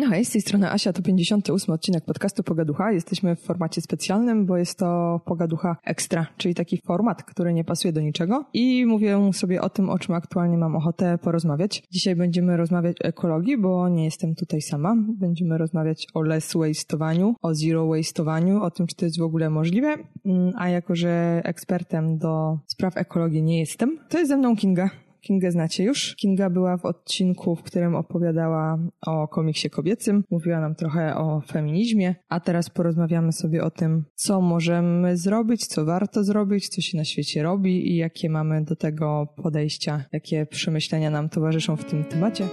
No hej, z tej strony Asia, to 58 odcinek podcastu Pogaducha. Jesteśmy w formacie specjalnym, bo jest to Pogaducha Extra, czyli taki format, który nie pasuje do niczego i mówię sobie o tym, o czym aktualnie mam ochotę porozmawiać. Dzisiaj będziemy rozmawiać o ekologii, bo nie jestem tutaj sama. Będziemy rozmawiać o less waste'owaniu, o zero waste'owaniu, o tym, czy to jest w ogóle możliwe, mm, a jako, że ekspertem do spraw ekologii nie jestem, to jest ze mną Kinga. Kingę znacie już. Kinga była w odcinku, w którym opowiadała o komiksie kobiecym, mówiła nam trochę o feminizmie, a teraz porozmawiamy sobie o tym, co możemy zrobić, co warto zrobić, co się na świecie robi i jakie mamy do tego podejścia, jakie przemyślenia nam towarzyszą w tym temacie.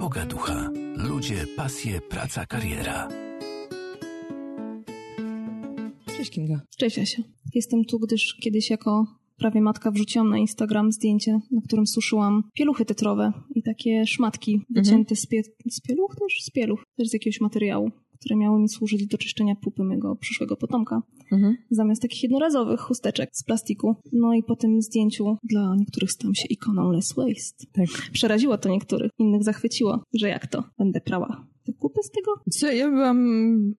Pogaducha. Ludzie, pasje, praca, kariera. Cześć Kinga. Cześć Asia. Jestem tu, gdyż kiedyś jako prawie matka wrzuciłam na Instagram zdjęcie, na którym suszyłam pieluchy tetrowe i takie szmatki wycięte z, pie z pieluch też? Z pieluch, też z jakiegoś materiału, które miały mi służyć do czyszczenia pupy mego przyszłego potomka. Mhm. Zamiast takich jednorazowych chusteczek z plastiku. No i po tym zdjęciu dla niektórych stałam się ikoną less waste. Tak. Przeraziło to niektórych, innych zachwyciło, że jak to, będę prała te kupy z tego? Co, ja byłam,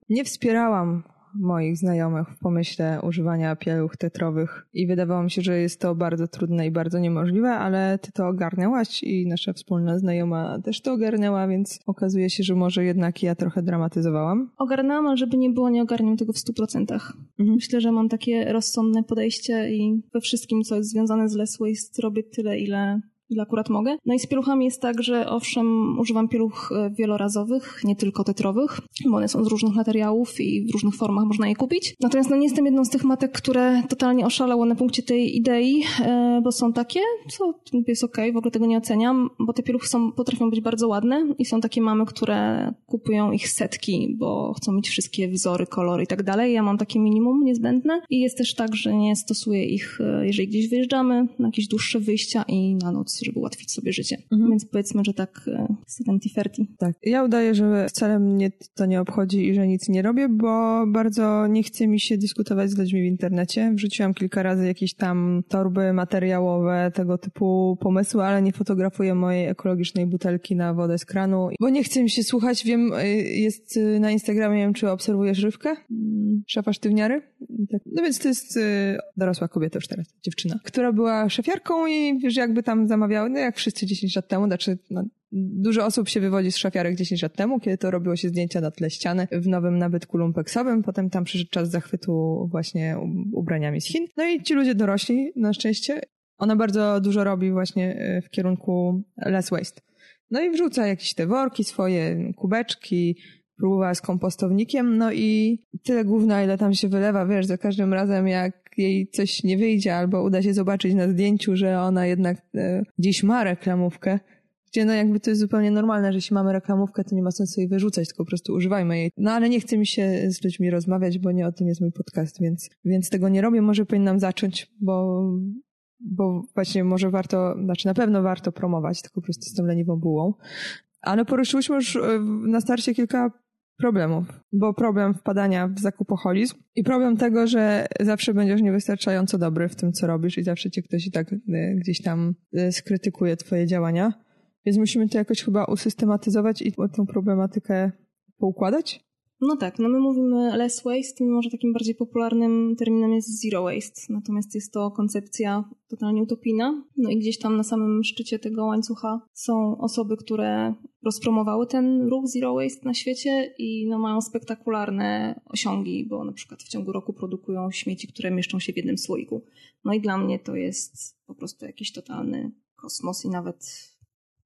nie wspierałam moich znajomych w pomyśle używania pieluch tetrowych i wydawało mi się, że jest to bardzo trudne i bardzo niemożliwe, ale ty to ogarniałaś i nasza wspólna znajoma też to ogarniała, więc okazuje się, że może jednak ja trochę dramatyzowałam. Ogarnęłam, ale żeby nie było, nie ogarniam tego w stu procentach. Mhm. Myślę, że mam takie rozsądne podejście i we wszystkim, co jest związane z less waste, robię tyle, ile ile akurat mogę. No i z pieluchami jest tak, że owszem, używam pieluch e, wielorazowych, nie tylko tetrowych, bo one są z różnych materiałów i w różnych formach można je kupić. Natomiast no nie jestem jedną z tych matek, które totalnie oszalało na punkcie tej idei, e, bo są takie, co jest okej, w ogóle tego nie oceniam, bo te pieluchy są, potrafią być bardzo ładne i są takie mamy, które kupują ich setki, bo chcą mieć wszystkie wzory, kolory i tak dalej. Ja mam takie minimum niezbędne i jest też tak, że nie stosuję ich, e, jeżeli gdzieś wyjeżdżamy, na jakieś dłuższe wyjścia i na noc żeby ułatwić sobie życie. Mhm. Więc powiedzmy, że tak 70-30. Tak. Ja udaję, że wcale mnie to nie obchodzi i że nic nie robię, bo bardzo nie chce mi się dyskutować z ludźmi w internecie. Wrzuciłam kilka razy jakieś tam torby materiałowe, tego typu pomysły, ale nie fotografuję mojej ekologicznej butelki na wodę z kranu, bo nie chce mi się słuchać. Wiem, y, jest y, na Instagramie, nie wiem, czy obserwujesz Żywkę? Mm, Szefa sztywniary? Tak. No więc to jest dorosła kobieta już teraz, dziewczyna, która była szefiarką i wiesz, jakby tam zamawiały, no jak wszyscy 10 lat temu, znaczy no, Dużo osób się wywodzi z szafiarek 10 lat temu, kiedy to robiło się zdjęcia na tle ściany w nowym nabytku lumpeksowym. Potem tam przyszedł czas zachwytu właśnie ubraniami z Chin. No i ci ludzie dorośli, na szczęście. Ona bardzo dużo robi właśnie w kierunku less waste. No i wrzuca jakieś te worki swoje, kubeczki, próbowała z kompostownikiem, no i tyle gówna, ile tam się wylewa, wiesz, za każdym razem jak jej coś nie wyjdzie albo uda się zobaczyć na zdjęciu, że ona jednak e, gdzieś ma reklamówkę, gdzie no jakby to jest zupełnie normalne, że jeśli mamy reklamówkę, to nie ma sensu jej wyrzucać, tylko po prostu używajmy jej. No ale nie chce mi się z ludźmi rozmawiać, bo nie o tym jest mój podcast, więc, więc tego nie robię. Może powinnam zacząć, bo, bo właśnie może warto, znaczy na pewno warto promować, tylko po prostu z tą leniwą bułą. Ale poruszyłyśmy już e, na starcie kilka problemów, bo problem wpadania w zakupoholizm i problem tego, że zawsze będziesz niewystarczająco dobry w tym, co robisz i zawsze cię ktoś i tak y, gdzieś tam y, skrytykuje twoje działania. Więc musimy to jakoś chyba usystematyzować i tę problematykę poukładać. No tak, no my mówimy less waste, mimo że takim bardziej popularnym terminem jest zero waste. Natomiast jest to koncepcja totalnie utopijna. No i gdzieś tam na samym szczycie tego łańcucha są osoby, które rozpromowały ten ruch zero waste na świecie i no mają spektakularne osiągi, bo na przykład w ciągu roku produkują śmieci, które mieszczą się w jednym słoiku. No i dla mnie to jest po prostu jakiś totalny kosmos i nawet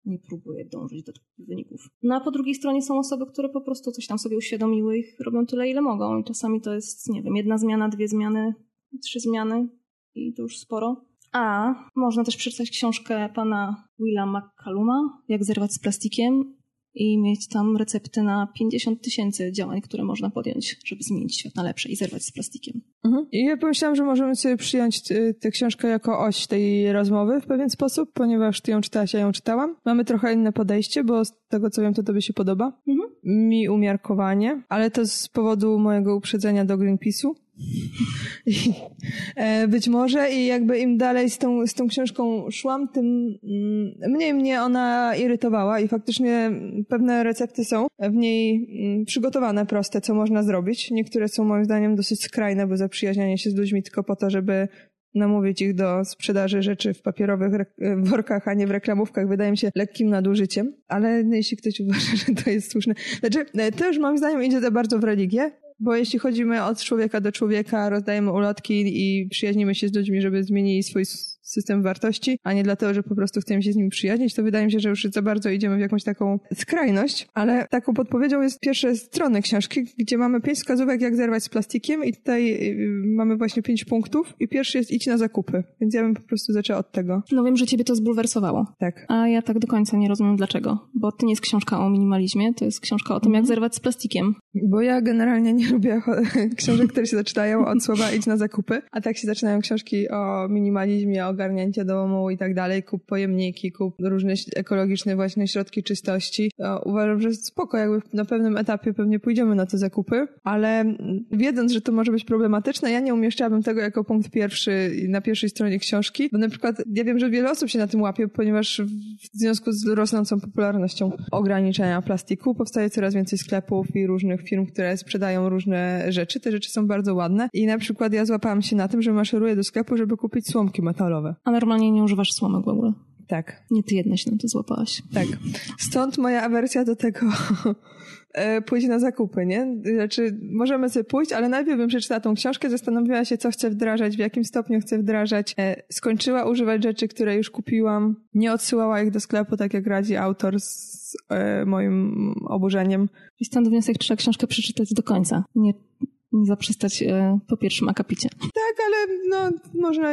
nie próbuję dążyć do takich wyników. No a po drugiej stronie są osoby, które po prostu coś tam sobie uświadomiły i robią tyle, ile mogą. I czasami to jest, nie wiem, jedna zmiana, dwie zmiany, trzy zmiany i to już sporo. A można też przeczytać książkę pana Willa McCalluma, Jak zerwać z plastikiem i mieć tam recepty na 50 tysięcy działań, które można podjąć, żeby zmienić świat na lepsze i zerwać z plastikiem. Mhm. I ja pomyślałam, że możemy sobie przyjąć y, tę książkę jako oś tej rozmowy w pewien sposób, ponieważ ty ją czytałaś, ja ją czytałam. Mamy trochę inne podejście, bo z tego co wiem, to tobie się podoba. Mhm. Mi umiarkowanie, ale to z powodu mojego uprzedzenia do Greenpeace'u. E, być może i jakby im dalej z tą, z tą książką szłam, tym mm, mniej mnie ona irytowała i faktycznie pewne recepty są w niej mm, przygotowane, proste, co można zrobić. Niektóre są moim zdaniem dosyć skrajne, bo zaprzyjaźnianie się z ludźmi tylko po to, żeby namówić ich do sprzedaży rzeczy w papierowych workach, a nie w reklamówkach, wydaje mi się lekkim nadużyciem. Ale jeśli ktoś uważa, że to jest słuszne. Znaczy, e, to już moim zdaniem idzie za bardzo w religię, bo jeśli chodzimy od człowieka do człowieka, rozdajemy ulotki i przyjaźnimy się z ludźmi, żeby zmienili swój system wartości, a nie dlatego, że po prostu chcemy się z nimi przyjaźnić, to wydaje mi się, że już za bardzo idziemy w jakąś taką skrajność, ale taką podpowiedzią jest pierwsze strony książki, gdzie mamy pięć wskazówek, jak zerwać z plastikiem i tutaj y, mamy właśnie pięć punktów i pierwszy jest idź na zakupy, więc ja bym po prostu zaczęła od tego. No wiem, że ciebie to zbulwersowało. Tak. A ja tak do końca nie rozumiem dlaczego, bo to nie jest książka o minimalizmie, to jest książka o tym, jak mhm. zerwać z plastikiem. Bo ja generalnie nie lubię książek, które się zaczynają od słowa idź na zakupy, a tak się zaczynają książki o minimalizmie, o ogarnięcie domu i tak dalej, kup pojemniki, kup różne ekologiczne właśnie środki czystości. To uważam, że spoko, jakby na pewnym etapie pewnie pójdziemy na te zakupy, ale wiedząc, że to może być problematyczne, ja nie umieszczałabym tego jako punkt pierwszy na pierwszej stronie książki, bo na przykład ja wiem, że wiele osób się na tym łapie, ponieważ w związku z rosnącą popularnością ograniczenia plastiku powstaje coraz więcej sklepów i różnych firm, które sprzedają różne rzeczy. Te rzeczy są bardzo ładne i na przykład ja złapałam się na tym, że maszeruję do sklepu, żeby kupić słomki metalowe. A normalnie nie używasz słomek w ogóle? Tak. Nie ty jedna się na to złapałaś. Tak. Stąd moja awersja do tego e, pójść na zakupy, nie? Znaczy, możemy sobie pójść, ale najpierw bym przeczytała tą książkę, zastanowiła się, co chcę wdrażać, w jakim stopniu chcę wdrażać. E, skończyła używać rzeczy, które już kupiłam, nie odsyłała ich do sklepu, tak jak radzi autor z e, moim oburzeniem. I stąd wniosek, trzeba książkę przeczytać do końca, nie, nie zaprzestać po pierwszym akapicie. Tak, ale no, można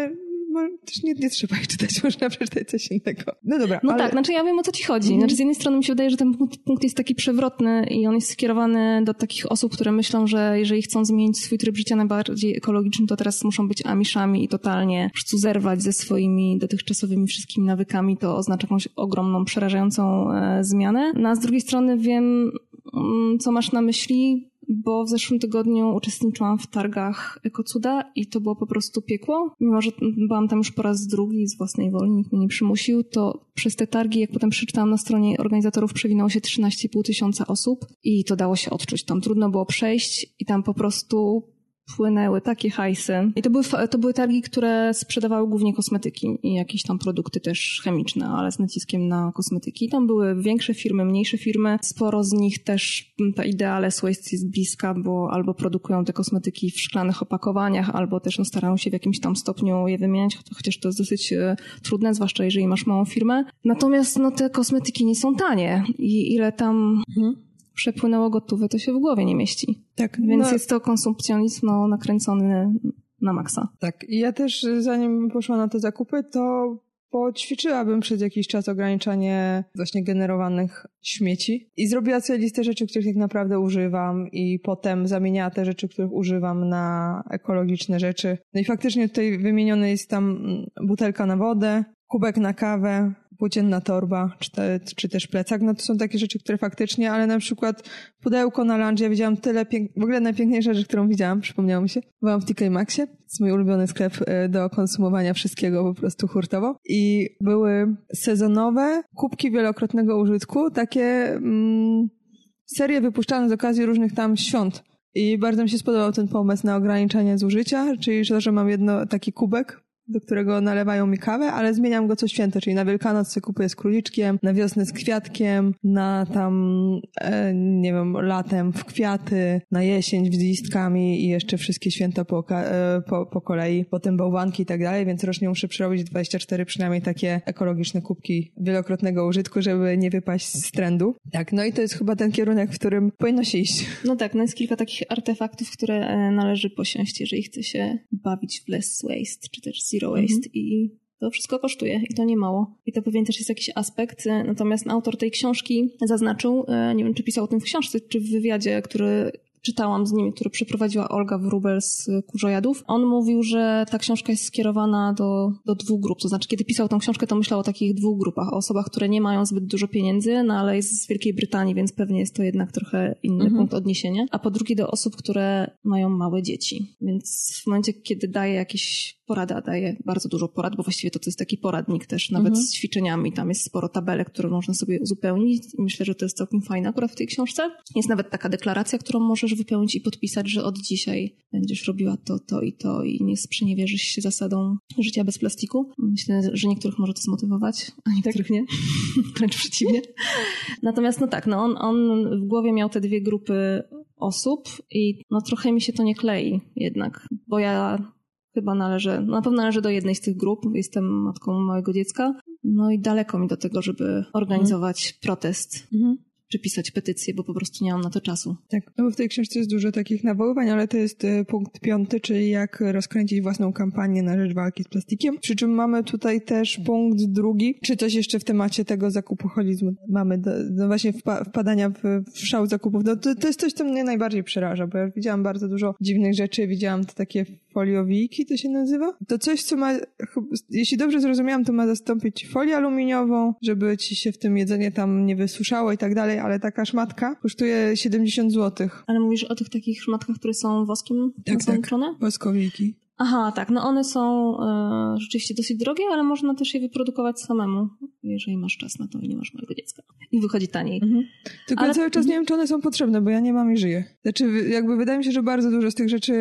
też nie, nie trzeba ich czytać, można przeczytać coś innego. No dobra. No ale... tak, znaczy ja wiem o co ci chodzi. Mhm. Znaczy z jednej strony mi się wydaje, że ten punkt jest taki przewrotny i on jest skierowany do takich osób, które myślą, że jeżeli chcą zmienić swój tryb życia najbardziej ekologiczny, to teraz muszą być amiszami i totalnie chcą zerwać ze swoimi dotychczasowymi wszystkimi nawykami, to oznacza jakąś ogromną, przerażającą e, zmianę. No a z drugiej strony wiem, mm, co masz na myśli, bo w zeszłym tygodniu uczestniczyłam w targach Ekocuda i to było po prostu piekło. Mimo, że byłam tam już po raz drugi z własnej woli, nikt mnie nie przymusił, to przez te targi, jak potem przeczytałam na stronie organizatorów, przewinęło się 13,5 tysiąca osób i to dało się odczuć. Tam trudno było przejść i tam po prostu płynęły takie hajsy. I to były, to były targi, które sprzedawały głównie kosmetyki i jakieś tam produkty też chemiczne, ale z naciskiem na kosmetyki. Tam były większe firmy, mniejsze firmy. Sporo z nich też ta idea Less jest bliska, bo albo produkują te kosmetyki w szklanych opakowaniach, albo też no, starają się w jakimś tam stopniu je wymieniać, chociaż to jest dosyć e, trudne, zwłaszcza jeżeli masz małą firmę. Natomiast no, te kosmetyki nie są tanie i ile tam... Mhm przepłynęło gotówę, to się w głowie nie mieści. Tak. Więc no. jest to konsumpcjonizm no, nakręcony na maksa. Tak. I ja też zanim poszła na te zakupy, to poćwiczyłabym przez jakiś czas ograniczanie właśnie generowanych śmieci i zrobiła sobie listę rzeczy, których tak naprawdę używam i potem zamieniała te rzeczy, których używam na ekologiczne rzeczy. No i faktycznie tutaj wymieniony jest tam butelka na wodę, kubek na kawę, płócienna torba, czy, te, czy też plecak, no to są takie rzeczy, które faktycznie, ale na przykład pudełko na lunch, ja widziałam tyle pięk... w ogóle najpiękniejsza rzecz, którą widziałam, przypomniało mi się, byłam w TK Maxie, to jest mój ulubiony sklep e, do konsumowania wszystkiego po prostu hurtowo. I były sezonowe kubki wielokrotnego użytku, takie mm, serie wypuszczane z okazji różnych tam świąt. I bardzo mi się spodobał ten pomysł na ograniczenie zużycia, czyli to, że mam jedno taki kubek do którego nalewają mi kawę, ale zmieniam go co święto, czyli na Wielkanoc sobie kupuję z króliczkiem, na wiosnę z kwiatkiem, na tam, e, nie wiem, latem w kwiaty, na jesień z listkami i jeszcze wszystkie święta po, e, po, po kolei, potem bałwanki i tak dalej, więc rocznie muszę przerobić 24 przynajmniej takie ekologiczne kubki wielokrotnego użytku, żeby nie wypaść z trendu. Tak, no i to jest chyba ten kierunek, w którym powinno się iść. No tak, no jest kilka takich artefaktów, które e, należy posiąść, jeżeli chce się bawić w less waste, czy też zero zero waste mhm. i to wszystko kosztuje i to nie mało. I to pewien też jest jakiś aspekt. Natomiast autor tej książki zaznaczył, e, nie wiem czy pisał o tym w książce, czy w wywiadzie, który czytałam z nim, który przeprowadziła Olga Wrubel z Kurzojadów, on mówił, że ta książka jest skierowana do, do dwóch grup. To znaczy, kiedy pisał tą książkę, to myślał o takich dwóch grupach. O osobach, które nie mają zbyt dużo pieniędzy, no ale jest z Wielkiej Brytanii, więc pewnie jest to jednak trochę inny mhm. punkt odniesienia. A po drugie do osób, które mają małe dzieci. Więc w momencie, kiedy daje jakieś porada daje bardzo dużo porad, bo właściwie to, to jest taki poradnik też, nawet mhm. z ćwiczeniami. Tam jest sporo tabelek, które można sobie uzupełnić i myślę, że to jest całkiem fajne akurat w tej książce. Jest nawet taka deklaracja, którą możesz wypełnić i podpisać, że od dzisiaj będziesz robiła to, to i to i nie sprzeniewierzysz się zasadą życia bez plastiku. Myślę, że niektórych może to zmotywować, a niektórych nie. Wręcz przeciwnie. Natomiast no tak, no on, on w głowie miał te dwie grupy osób i no trochę mi się to nie klei jednak, bo ja chyba należę, no na pewno należę do jednej z tych grup, jestem matką małego dziecka, no i daleko mi do tego, żeby organizować mhm. protest. Mhm czy pisać petycję, bo po prostu nie mam na to czasu. Tak, no bo w tej książce jest dużo takich nawoływań, ale to jest e, punkt piąty, czyli jak rozkręcić własną kampanię na rzecz walki z plastikiem. Przy czym mamy tutaj też punkt drugi, czy coś jeszcze w temacie tego zakupoholizmu mamy, do, no właśnie wpa wpadania w, w szał zakupów. No to, to jest coś, co mnie najbardziej przeraża, bo ja widziałam bardzo dużo dziwnych rzeczy, widziałam te takie foliowiki, to się nazywa. To coś, co ma, jeśli dobrze zrozumiałam, to ma zastąpić folię aluminiową, żeby ci się w tym jedzenie tam nie wysuszało i tak dalej, ale taka szmatka kosztuje 70 zł. Ale mówisz o tych takich szmatkach, które są woskiem tak, tak. Woskowiki. Aha, tak. No one są e, rzeczywiście dosyć drogie, ale można też je wyprodukować samemu, jeżeli masz czas na to i nie masz małego dziecka. I wychodzi taniej. Mhm. Tylko ale... cały czas nie wiem, czy one są potrzebne, bo ja nie mam i żyję. Znaczy, jakby wydaje mi się, że bardzo dużo z tych rzeczy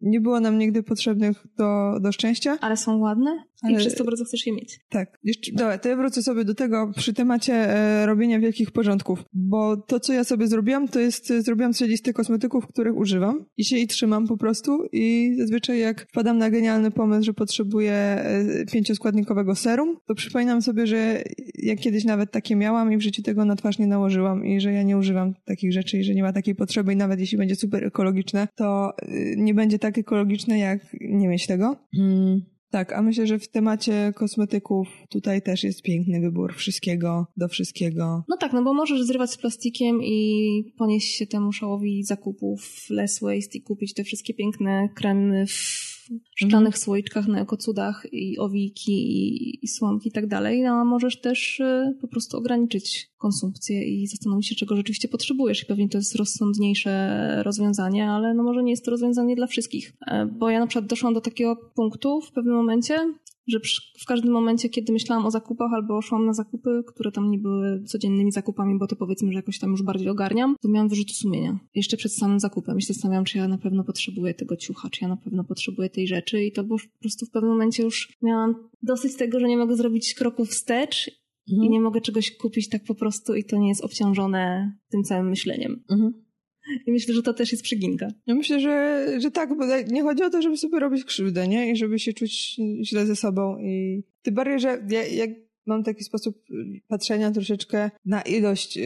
nie było nam nigdy potrzebnych do, do szczęścia. Ale są ładne? Ale... I przez to bardzo chcesz je mieć. Tak. Jeszcze, dobra, to ja wrócę sobie do tego przy temacie e, robienia wielkich porządków, bo to, co ja sobie zrobiłam, to jest, e, zrobiłam sobie listę kosmetyków, których używam i się jej trzymam po prostu i zazwyczaj jak wpadam na genialny pomysł, że potrzebuję e, pięcioskładnikowego serum, to przypominam sobie, że ja kiedyś nawet takie miałam i w życiu tego na twarz nie nałożyłam i że ja nie używam takich rzeczy i że nie ma takiej potrzeby i nawet jeśli będzie super ekologiczne, to y, nie będzie tak ekologiczne, jak nie mieć tego. Mm. Tak, a myślę, że w temacie kosmetyków tutaj też jest piękny wybór wszystkiego do wszystkiego. No tak, no bo możesz zrywać z plastikiem i ponieść się temu szałowi zakupów less waste i kupić te wszystkie piękne kremy w szklanych mhm. słoiczkach na ekocudach i owiki i, i słomki i tak dalej, no, a możesz też y, po prostu ograniczyć konsumpcję i zastanowić się, czego rzeczywiście potrzebujesz. I pewnie to jest rozsądniejsze rozwiązanie, ale no może nie jest to rozwiązanie dla wszystkich. E, bo ja na przykład doszłam do takiego punktu w pewnym momencie, że w każdym momencie, kiedy myślałam o zakupach albo szłam na zakupy, które tam nie były codziennymi zakupami, bo to powiedzmy, że jakoś tam już bardziej ogarniam, to miałam wyrzuty sumienia. Jeszcze przed samym zakupem. I się zastanawiałam, czy ja na pewno potrzebuję tego ciucha, czy ja na pewno potrzebuję tej rzeczy i to było po prostu w pewnym momencie już miałam dosyć tego, że nie mogę zrobić kroku wstecz mhm. i nie mogę czegoś kupić tak po prostu i to nie jest obciążone tym całym myśleniem. Mhm. I myślę, że to też jest przyginka. Ja myślę, że, że tak, bo nie chodzi o to, żeby sobie robić krzywdę, nie? I żeby się czuć źle ze sobą. I tym bardziej, że ja, jak mam taki sposób patrzenia troszeczkę na ilość.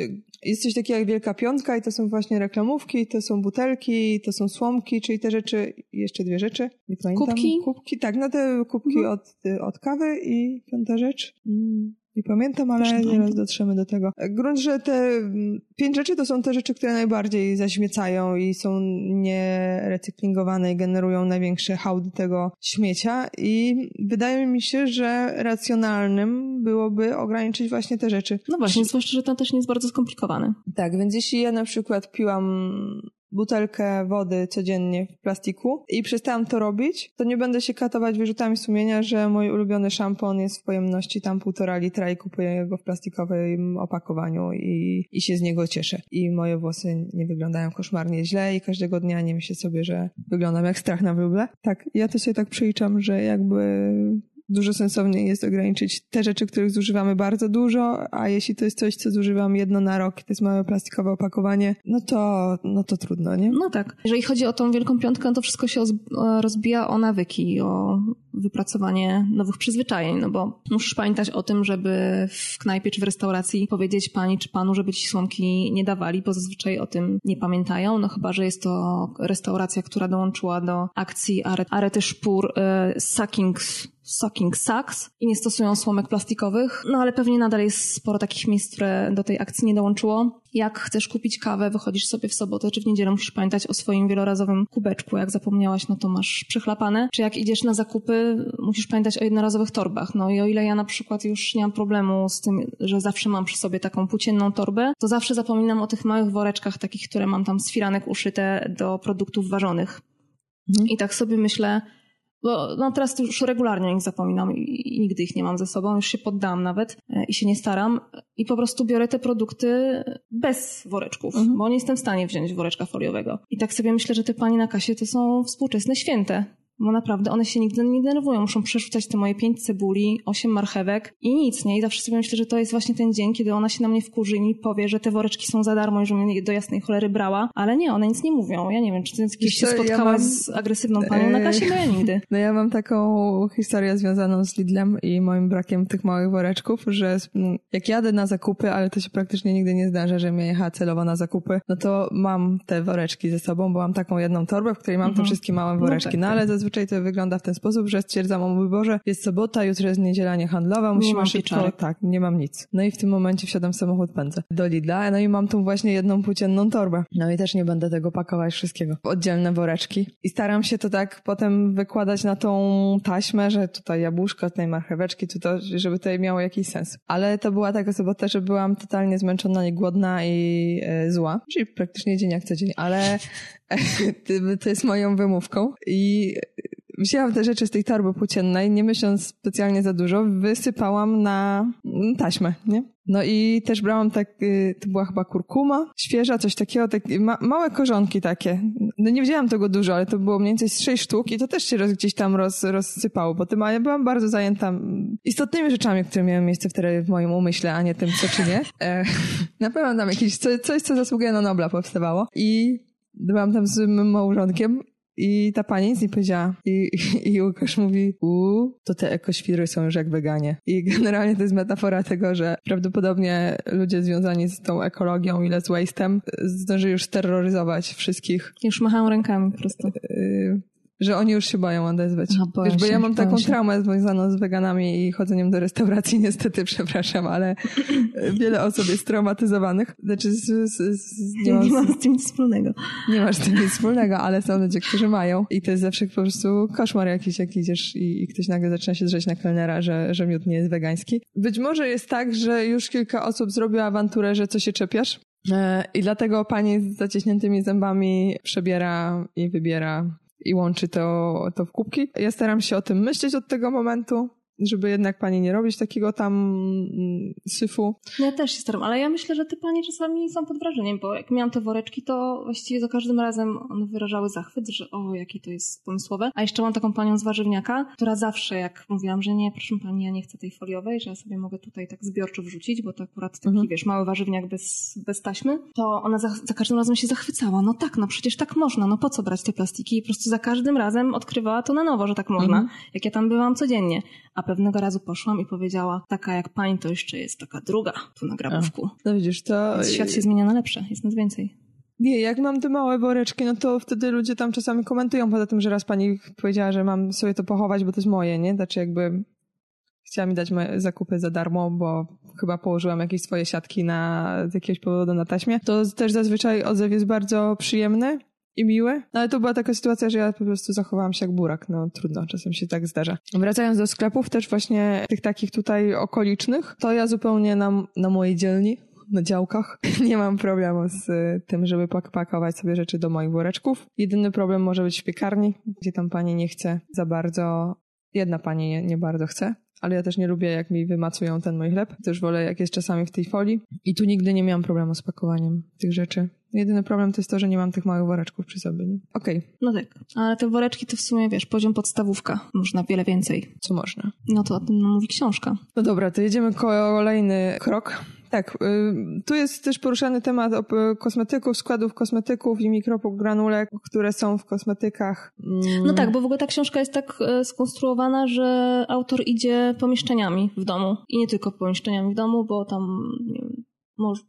Jest coś takiego jak Wielka Piątka i to są właśnie reklamówki, to są butelki, to są słomki, czyli te rzeczy, jeszcze dwie rzeczy, nie pamiętam. Kubki? Kubki, tak, no te kubki mhm. od, od kawy i piąta rzecz. Mm. Nie pamiętam, ale zaraz dotrzemy do tego. Grunt, że te mm, pięć rzeczy to są te rzeczy, które najbardziej zaśmiecają i są nierecyklingowane i generują największe hałdy tego śmiecia i wydaje mi się, że racjonalnym byłoby ograniczyć właśnie te rzeczy. No właśnie, zwłaszcza, że to też nie jest bardzo skomplikowane. Tak, więc jeśli ja na przykład piłam butelkę wody codziennie w plastiku i przestałam to robić, to nie będę się katować wyrzutami sumienia, że mój ulubiony szampon jest w pojemności tam półtora litra i kupuję go w plastikowym opakowaniu i, i się z niego cieszę. I moje włosy nie wyglądają koszmarnie źle i każdego dnia nie myślę sobie, że wyglądam jak strach na wróble. Tak, ja to sobie tak przeliczam, że jakby dużo sensowniej jest ograniczyć te rzeczy, których zużywamy bardzo dużo, a jeśli to jest coś, co zużywam jedno na rok, to jest małe plastikowe opakowanie, no to, no to trudno, nie? No tak. Jeżeli chodzi o tą wielką piątkę, no to wszystko się rozbija o nawyki, o wypracowanie nowych przyzwyczajeń, no bo musisz pamiętać o tym, żeby w knajpie czy w restauracji powiedzieć pani czy panu, żeby ci słomki nie dawali, bo zazwyczaj o tym nie pamiętają, no chyba, że jest to restauracja, która dołączyła do akcji Arety y, Sucking Sucking Sucks i nie stosują słomek plastikowych, no ale pewnie nadal jest sporo takich miejsc, które do tej akcji nie dołączyło. Jak chcesz kupić kawę, wychodzisz sobie w sobotę czy w niedzielę, musisz pamiętać o swoim wielorazowym kubeczku. Jak zapomniałaś, no to masz przechlapane. Czy jak idziesz na zakupy, musisz pamiętać o jednorazowych torbach. No i o ile ja na przykład już nie mam problemu z tym, że zawsze mam przy sobie taką płócienną torbę, to zawsze zapominam o tych małych woreczkach takich, które mam tam z firanek uszyte do produktów ważonych. Mhm. I tak sobie myślę, bo no teraz już regularnie o nich zapominam i, i, nigdy ich nie mam ze sobą, już się poddałam nawet e, i się nie staram i po prostu biorę te produkty bez woreczków, mhm. bo nie jestem w stanie wziąć woreczka foliowego. I tak sobie myślę, że te panie na kasie to są współczesne święte bo naprawdę one się nigdy nie denerwują. Muszą przerzucać te moje pięć cebuli, osiem marchewek i nic, nie? I zawsze sobie myślę, że to jest właśnie ten dzień, kiedy ona się na mnie wkurzy i mi powie, że te woreczki są za darmo i że mnie do jasnej cholery brała, ale nie, one nic nie mówią. Ja nie wiem, czy ty kiedyś się spotkałaś ja mam... z agresywną panią na kasie? No ja nigdy. No ja mam taką historię związaną z Lidlem i moim brakiem tych małych woreczków, że jak jadę na zakupy, ale to się praktycznie nigdy nie zdarza, że mnie jecha celowo na zakupy, no to mam te woreczki ze sobą, bo mam taką jedną torbę, w której mam mhm. te wszystkie małe no woreczki. No, tak, no ale zazwyczaj zazwyczaj to wygląda w ten sposób, że stwierdzam o mój Boże, jest sobota, jutro jest niedziela niehandlowa, musimy szybko, tak, nie mam nic. No i w tym momencie wsiadam w samochód, pędzę do Lidla, no i mam tą właśnie jedną płócienną torbę. No i też nie będę tego pakować wszystkiego w oddzielne woreczki. I staram się to tak potem wykładać na tą taśmę, że tutaj jabłuszko, tutaj marcheweczki, to, żeby to miało jakiś sens. Ale to była taka sobota, że byłam totalnie zmęczona i głodna i e, zła, czyli praktycznie dzień jak co dzień, ale to jest moją wymówką i wzięłam te rzeczy z tej torby płóciennej, nie myśląc specjalnie za dużo, wysypałam na taśmę, nie? No i też brałam tak, y, to była chyba kurkuma, świeża, coś takiego, tak, ma, małe korzonki takie. No nie wzięłam tego dużo, ale to było mniej więcej z sześć sztuk i to też się roz, gdzieś tam roz, rozsypało, bo tym, ja byłam bardzo zajęta istotnymi rzeczami, które miały miejsce wtedy w moim umyśle, a nie tym, co czynię. E, na pewno tam jakieś coś, co zasługuje na Nobla powstawało i byłam tam z moim małżonkiem i ta pani nic nie powiedziała. I, i Łukasz mówi, uuu, to te ekoświry są już jak weganie. I generalnie to jest metafora tego, że prawdopodobnie ludzie związani z tą ekologią i z waste'em zdążyli już terroryzować wszystkich. Już machają rękami po prostu. Y, że oni już się boją odezwać. A, Wiesz, bo ja mam taką się. traumę związaną z weganami i chodzeniem do restauracji, niestety, przepraszam, ale wiele osób jest traumatyzowanych. Znaczy, z, z, z, nie, mam, nie mam z tym nic wspólnego. Nie masz z tym nic wspólnego, ale są ludzie, którzy mają. I to jest zawsze po prostu koszmar jakiś, jak idziesz i, i ktoś nagle zaczyna się drzeć na kelnera, że, że miód nie jest wegański. Być może jest tak, że już kilka osób zrobiło awanturę, że co się czepiasz, e, i dlatego pani z zaciśniętymi zębami przebiera i wybiera i łączy to, to w kubki. Ja staram się o tym myśleć od tego momentu, żeby jednak pani nie robić takiego tam mm, syfu. Ja też się staram, ale ja myślę, że te panie czasami są pod wrażeniem, bo jak miałam te woreczki, to właściwie za każdym razem one wyrażały zachwyt, że o, jakie to jest pomysłowe. A jeszcze mam taką panią z warzywniaka, która zawsze, jak mówiłam, że nie, proszę pani, ja nie chcę tej foliowej, że ja sobie mogę tutaj tak zbiorczo wrzucić, bo to akurat taki, mhm. wiesz, mały warzywniak bez, bez taśmy, to ona za, za każdym razem się zachwycała. No tak, no przecież tak można, no po co brać te plastiki? I po prostu za każdym razem odkrywała to na nowo, że tak można, mhm. jak ja tam byłam codziennie. A pewnego razu poszłam i powiedziała, taka jak pani to jeszcze jest taka druga tu na grabówku. A, no widzisz, to... Więc świat się zmienia na lepsze, jest nas więcej. Nie, jak mam te małe woreczki, no to wtedy ludzie tam czasami komentują poza tym, że raz pani powiedziała, że mam sobie to pochować, bo to jest moje, nie? Znaczy jakby chciała mi dać moje zakupy za darmo, bo chyba położyłam jakieś swoje siatki na, z jakiegoś powodu na taśmie. To też zazwyczaj odzew jest bardzo przyjemny i miłe. No ale to była taka sytuacja, że ja po prostu zachowałam się jak burak. No trudno, czasem się tak zdarza. Wracając do sklepów, też właśnie tych takich tutaj okolicznych, to ja zupełnie na, na mojej dzielni na działkach. Nie mam problemu z tym, żeby pakować sobie rzeczy do moich woreczków. Jedyny problem może być w piekarni, gdzie tam pani nie chce za bardzo, jedna pani nie, nie bardzo chce, ale ja też nie lubię, jak mi wymacują ten mój chleb. Też wolę, jak jest czasami w tej folii. I tu nigdy nie miałam problemu z pakowaniem tych rzeczy. Jedyny problem to jest to, że nie mam tych małych woreczków przy sobie. Okej. Okay. No tak. Ale te woreczki to w sumie, wiesz, poziom podstawówka. Można wiele więcej. Co można? No to o tym mówi książka. No dobra, to jedziemy kolejny krok. Tak, y, tu jest też poruszany temat kosmetyków, składów kosmetyków i mikropogranulek, które są w kosmetykach. Mm. No tak, bo w ogóle ta książka jest tak e, skonstruowana, że autor idzie pomieszczeniami w domu. I nie tylko pomieszczeniami w domu, bo tam nie wiem,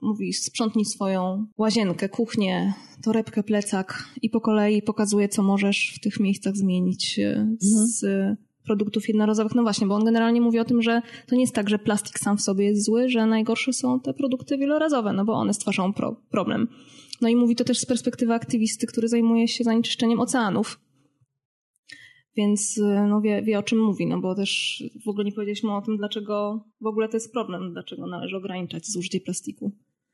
mówi sprzątnij swoją łazienkę, kuchnię, torebkę, plecak i po kolei pokazuje, co możesz w tych miejscach zmienić e, z mhm produktów jednorazowych. No właśnie, bo on generalnie mówi o tym, że to nie jest tak, że plastik sam w sobie jest zły, że najgorsze są te produkty wielorazowe, no bo one stwarzają pro problem. No i mówi to też z perspektywy aktywisty, który zajmuje się zanieczyszczeniem oceanów. Więc y, no wie, wie o czym mówi, no bo też w ogóle nie powiedzieliśmy o tym, dlaczego w ogóle to jest problem, dlaczego należy ograniczać zużycie plastiku.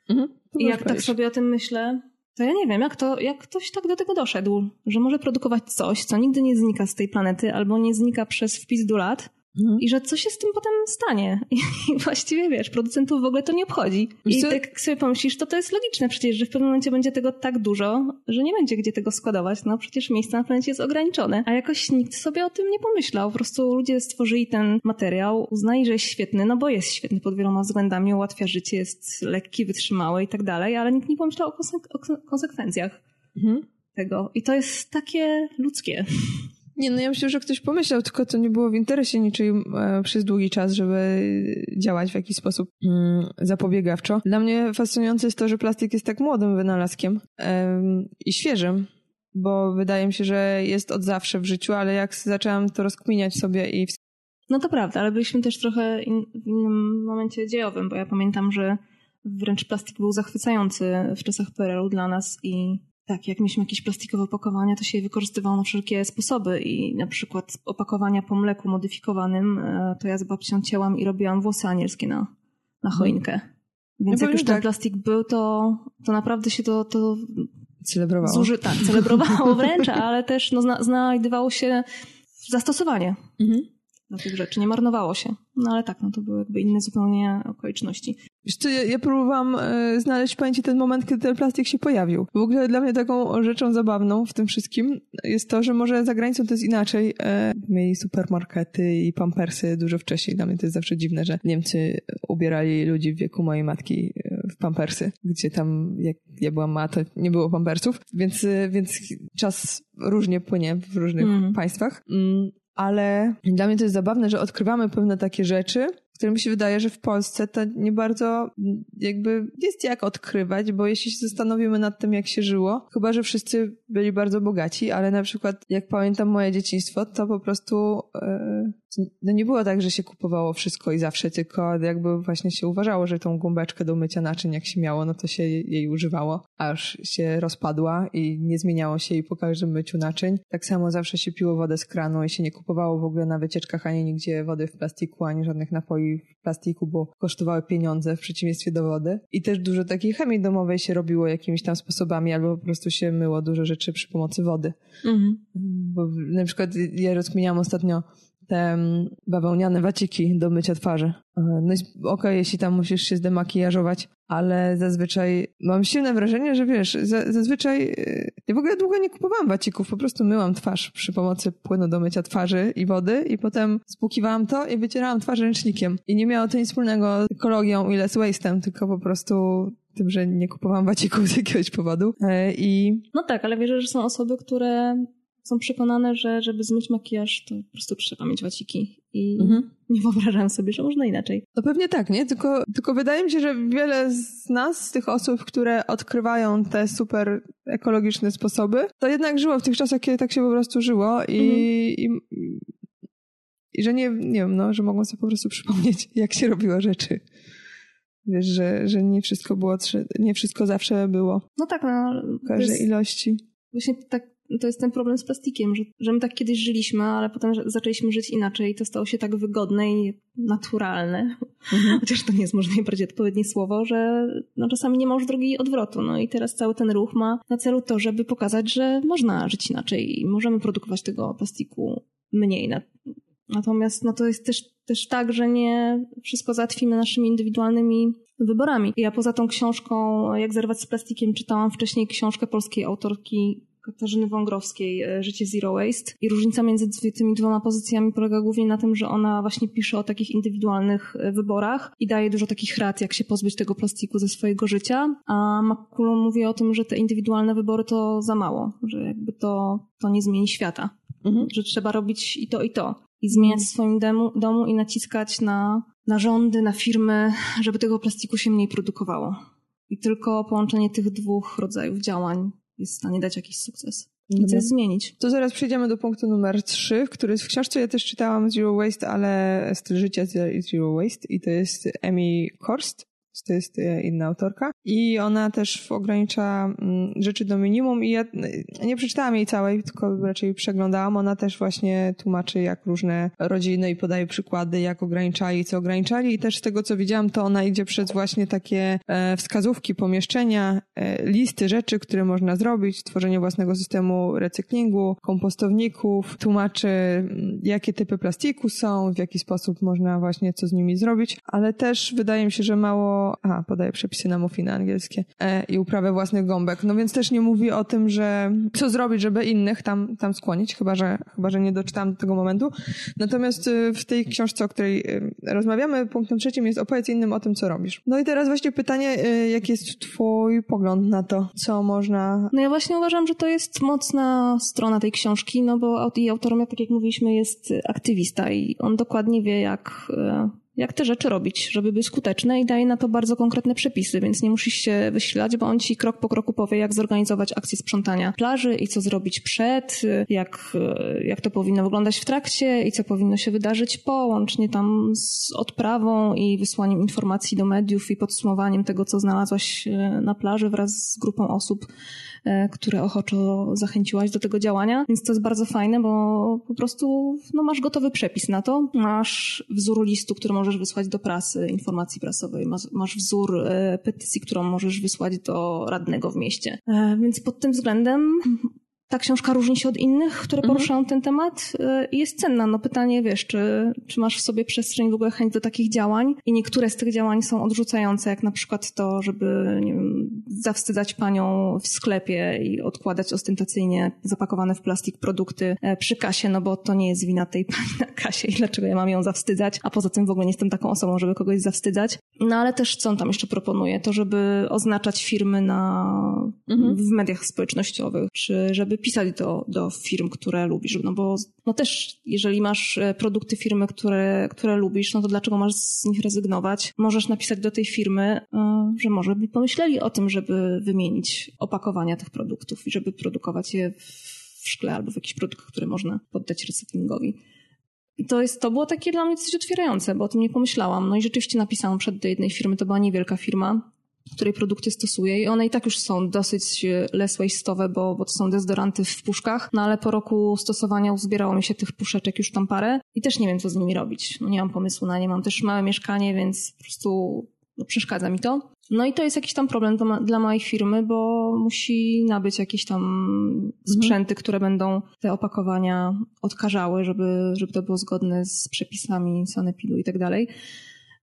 Mhm, I jak tak sobie o tym myślę, to ja nie wiem, jak, to, jak ktoś tak do tego doszedł, że może produkować coś, co nigdy nie znika z tej planety albo nie znika przez wpis do lat, Mhm. I że co się z tym potem stanie? I właściwie wiesz, producentów w ogóle to nie obchodzi. I co? tak sobie pomyślisz, to to jest logiczne przecież, że w pewnym momencie będzie tego tak dużo, że nie będzie gdzie tego składować. No przecież miejsce na planecie jest ograniczone. A jakoś nikt sobie o tym nie pomyślał. Po prostu ludzie stworzyli ten materiał, uznali, że jest świetny, no bo jest świetny pod wieloma względami, ułatwia życie, jest lekki, wytrzymały i tak dalej, ale nikt nie pomyślał o, konsek o konsekwencjach mhm. tego. I to jest takie ludzkie. Nie, no ja myślę, że ktoś pomyślał, tylko to nie było w interesie niczyim e, przez długi czas, żeby działać w jakiś sposób mm, zapobiegawczo. Dla mnie fascynujące jest to, że plastik jest tak młodym wynalazkiem i świeżym, bo wydaje mi się, że jest od zawsze w życiu, ale jak zaczęłam to rozkminiać sobie i... No to prawda, ale byliśmy też trochę in, w innym momencie dziejowym, bo ja pamiętam, że wręcz plastik był zachwycający w czasach PRL-u dla nas i tak, jak mieliśmy jakieś plastikowe opakowania, to się je wykorzystywało na wszelkie sposoby i na przykład opakowania po mleku modyfikowanym, e, to ja z babcią cięłam i robiłam włosy anielskie na, na choinkę. Więc jak już ten tak. plastik był, to, to naprawdę się to, to celebrowało. Zuży, tak, celebrowało wręcz, ale też no, zna, znajdowało się zastosowanie. Mhm dla tych rzeczy. Nie marnowało się. No ale tak, no to były jakby inne zupełnie okoliczności. Wiesz co, ja, ja próbowałam e, znaleźć w pamięci ten moment, kiedy ten plastik się pojawił. W ogóle dla mnie taką rzeczą zabawną w tym wszystkim jest to, że może za granicą to jest inaczej. E, mieli supermarkety i pampersy dużo wcześniej. Dla mnie to jest zawsze dziwne, że Niemcy ubierali ludzi w wieku mojej matki e, w pampersy, gdzie tam, jak ja byłam ma, to nie było pampersów, więc, e, więc czas różnie płynie w różnych mm. państwach. Mm, ale dla mnie to jest zabawne, że odkrywamy pewne takie rzeczy, które mi się wydaje, że w Polsce to nie bardzo jakby jest jak odkrywać, bo jeśli się zastanowimy nad tym, jak się żyło, chyba, że wszyscy byli bardzo bogaci, ale na przykład jak pamiętam moje dzieciństwo, to po prostu yy, no nie było tak, że się kupowało wszystko i zawsze, tylko jakby właśnie się uważało, że tą gąbeczkę do mycia naczyń jak się miało, no to się jej używało, aż się rozpadła i nie zmieniało się jej po każdym myciu naczyń. Tak samo zawsze się piło wodę z kranu i się nie kupowało w ogóle na wycieczkach ani nigdzie wody w plastiku, ani żadnych napoi w plastiku, bo kosztowały pieniądze w przeciwieństwie do wody. I też dużo takiej chemii domowej się robiło jakimiś tam sposobami, albo po prostu się myło dużo rzeczy przy pomocy wody. Mhm. Bo na przykład ja rozkminiałam ostatnio te bawełniane waciki do mycia twarzy. E, no i okej, okay, jeśli tam musisz się zdemakijażować, ale zazwyczaj mam silne wrażenie, że wiesz, zazwyczaj e, ja w ogóle długo nie kupowałam wacików, po prostu myłam twarz przy pomocy płynu do mycia twarzy i wody i potem spłukiwałam to i wycierałam twarz ręcznikiem. I nie miało to nic wspólnego z ekologią i less waste'em, tylko po prostu tym, że nie kupowałam wacików z jakiegoś powodu. E, I... No tak, ale wierzę, że są osoby, które są przekonane, że żeby zmyć makijaż, to po prostu trzeba mieć waciki. I mhm. nie wyobrażam sobie, że można inaczej. No pewnie tak, nie? Tylko, tylko wydaje mi się, że wiele z nas, z tych osób, które odkrywają te super ekologiczne sposoby, to jednak żyło w tych czasach, kiedy tak się po prostu żyło i, mhm. i, i że nie, nie wiem, no, że mogą sobie po prostu przypomnieć, jak się robiło rzeczy. Wiesz, że, że nie wszystko było, nie wszystko zawsze było. No tak, no. W każdej jest... ilości. Właśnie tak to jest ten problem z plastikiem, że, że my tak kiedyś żyliśmy, ale potem zaczęliśmy żyć inaczej i to stało się tak wygodne i naturalne, mhm. chociaż to nie jest może najbardziej odpowiednie słowo, że no, czasami nie ma już drogi odwrotu. No i teraz cały ten ruch ma na celu to, żeby pokazać, że można żyć inaczej i możemy produkować tego plastiku mniej. Natomiast no, to jest też, też tak, że nie wszystko załatwimy naszymi indywidualnymi wyborami. Ja poza tą książką Jak zerwać z plastikiem czytałam wcześniej książkę polskiej autorki Katarzyny Wągrowskiej e, Życie Zero Waste. I różnica między tymi dwoma pozycjami polega głównie na tym, że ona właśnie pisze o takich indywidualnych e, wyborach i daje dużo takich rad, jak się pozbyć tego plastiku ze swojego życia, a McCullum mówi o tym, że te indywidualne wybory to za mało, że jakby to, to nie zmieni świata, mhm. że trzeba robić i to, i to. I zmieniać w swoim domu, domu i naciskać na, na rządy, na firmy, żeby tego plastiku się mniej produkowało. I tylko połączenie tych dwóch rodzajów działań jest w stanie dać jakiś sukces. i coś zmienić. To zaraz przejdziemy do punktu numer trzy, który jest w książce. Ja też czytałam Zero Waste, ale styl życia Zero Waste i to jest Amy Korst to jest e, inna autorka. I ona też ogranicza mm, rzeczy do minimum i ja nie przeczytałam jej całej, tylko raczej przeglądałam. Ona też właśnie tłumaczy, jak różne rodziny i podaje przykłady, jak ograniczali, co ograniczali i też z tego, co widziałam, to ona idzie przez właśnie takie e, wskazówki pomieszczenia, e, listy rzeczy, które można zrobić, tworzenie własnego systemu recyklingu, kompostowników, tłumaczy, mm, jakie typy plastiku są, w jaki sposób można właśnie co z nimi zrobić, ale też wydaje mi się, że mało a, podaje przepisy na muffiny angielskie e, i uprawę własnych gąbek. No więc też nie mówi o tym, że co zrobić, żeby innych tam, tam skłonić, chyba że, chyba, że nie doczytałam do tego momentu. Natomiast y, w tej książce, o której y, rozmawiamy, punktem trzecim jest opowiedz innym o tym, co robisz. No i teraz właśnie pytanie, y, jaki jest twój pogląd na to, co można... No ja właśnie uważam, że to jest mocna strona tej książki, no bo jej autorem, tak jak mówiliśmy, jest aktywista i on dokładnie wie, jak jak te rzeczy robić, żeby były skuteczne i daje na to bardzo konkretne przepisy, więc nie musisz się wysilać, bo on ci krok po kroku powie, jak zorganizować akcję sprzątania plaży i co zrobić przed, jak, jak to powinno wyglądać w trakcie i co powinno się wydarzyć po, łącznie tam z odprawą i wysłaniem informacji do mediów i podsumowaniem tego, co znalazłaś e, na plaży wraz z grupą osób które ochoczo zachęciłaś do tego działania. Więc to jest bardzo fajne, bo po prostu no, masz gotowy przepis na to. Masz wzór listu, który możesz wysłać do prasy, informacji prasowej. Masz, masz wzór e, petycji, którą możesz wysłać do radnego w mieście. E, więc pod tym względem ta książka różni się od innych, które mhm. poruszają ten temat y, i jest cenna. No pytanie, wiesz, czy, czy masz w sobie przestrzeń, w ogóle chęć do takich działań i niektóre z tych działań są odrzucające, jak na przykład to, żeby nie wiem, zawstydzać panią w sklepie i odkładać ostentacyjnie zapakowane w plastik produkty e, przy kasie, no bo to nie jest wina tej pani na kasie i dlaczego ja mam ją zawstydzać, a poza tym w ogóle nie jestem taką osobą, żeby kogoś zawstydzać. No ale też co on tam jeszcze proponuje? To, żeby oznaczać firmy na, mhm. w mediach społecznościowych, czy żeby pisać do, do firm, które lubisz. No bo no też, jeżeli masz e, produkty firmy, które, które lubisz, no to dlaczego masz z nich rezygnować? Możesz napisać do tej firmy, e, że może by pomyśleli o tym, żeby wymienić opakowania tych produktów i żeby produkować je w szkle albo w jakichś produktach, które można poddać recyklingowi. To, jest, to było takie dla mnie coś otwierające, bo o tym nie pomyślałam. No i rzeczywiście napisałam przed do jednej firmy, to była niewielka firma, której produkty stosuję i one i tak już są dosyć less bo, bo to są dezodoranty w puszkach, no ale po roku stosowania uzbierało mi się tych puszeczek już tam parę i też nie wiem, co z nimi robić. No nie mam pomysłu na nie, mam też małe mieszkanie, więc po prostu no, przeszkadza mi to. No i to jest jakiś tam problem dla, mojej firmy, bo musi nabyć jakieś tam sprzęty, mhm. które będą te opakowania odkażały, żeby, żeby to było zgodne z przepisami sanepidu i tak dalej.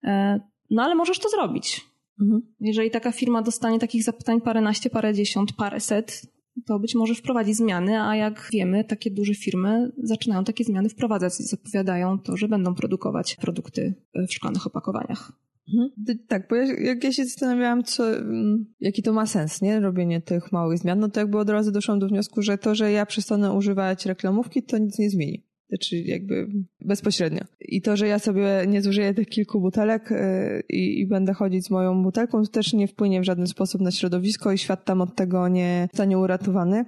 E, no ale możesz to zrobić. Mhm. Jeżeli taka firma dostanie takich zapytań paręnaście, parędziesiąt, paręset, to być może wprowadzi zmiany, a jak wiemy, takie duże firmy zaczynają takie zmiany wprowadzać i zapowiadają to, że będą produkować produkty w szklanych opakowaniach. Mhm. Tak, bo jak ja się zastanawiałam, co, mm, jaki to ma sens, nie? Robienie tych małych zmian, no to jakby od razu doszłam do wniosku, że to, że ja przestanę używać reklamówki, to nic nie zmieni. Znaczy jakby bezpośrednio. I to, że ja sobie nie zużyję tych kilku butelek y, i, i, będę chodzić z moją butelką, to też nie wpłynie w żaden sposób na środowisko i świat tam od tego nie zostanie uratowany.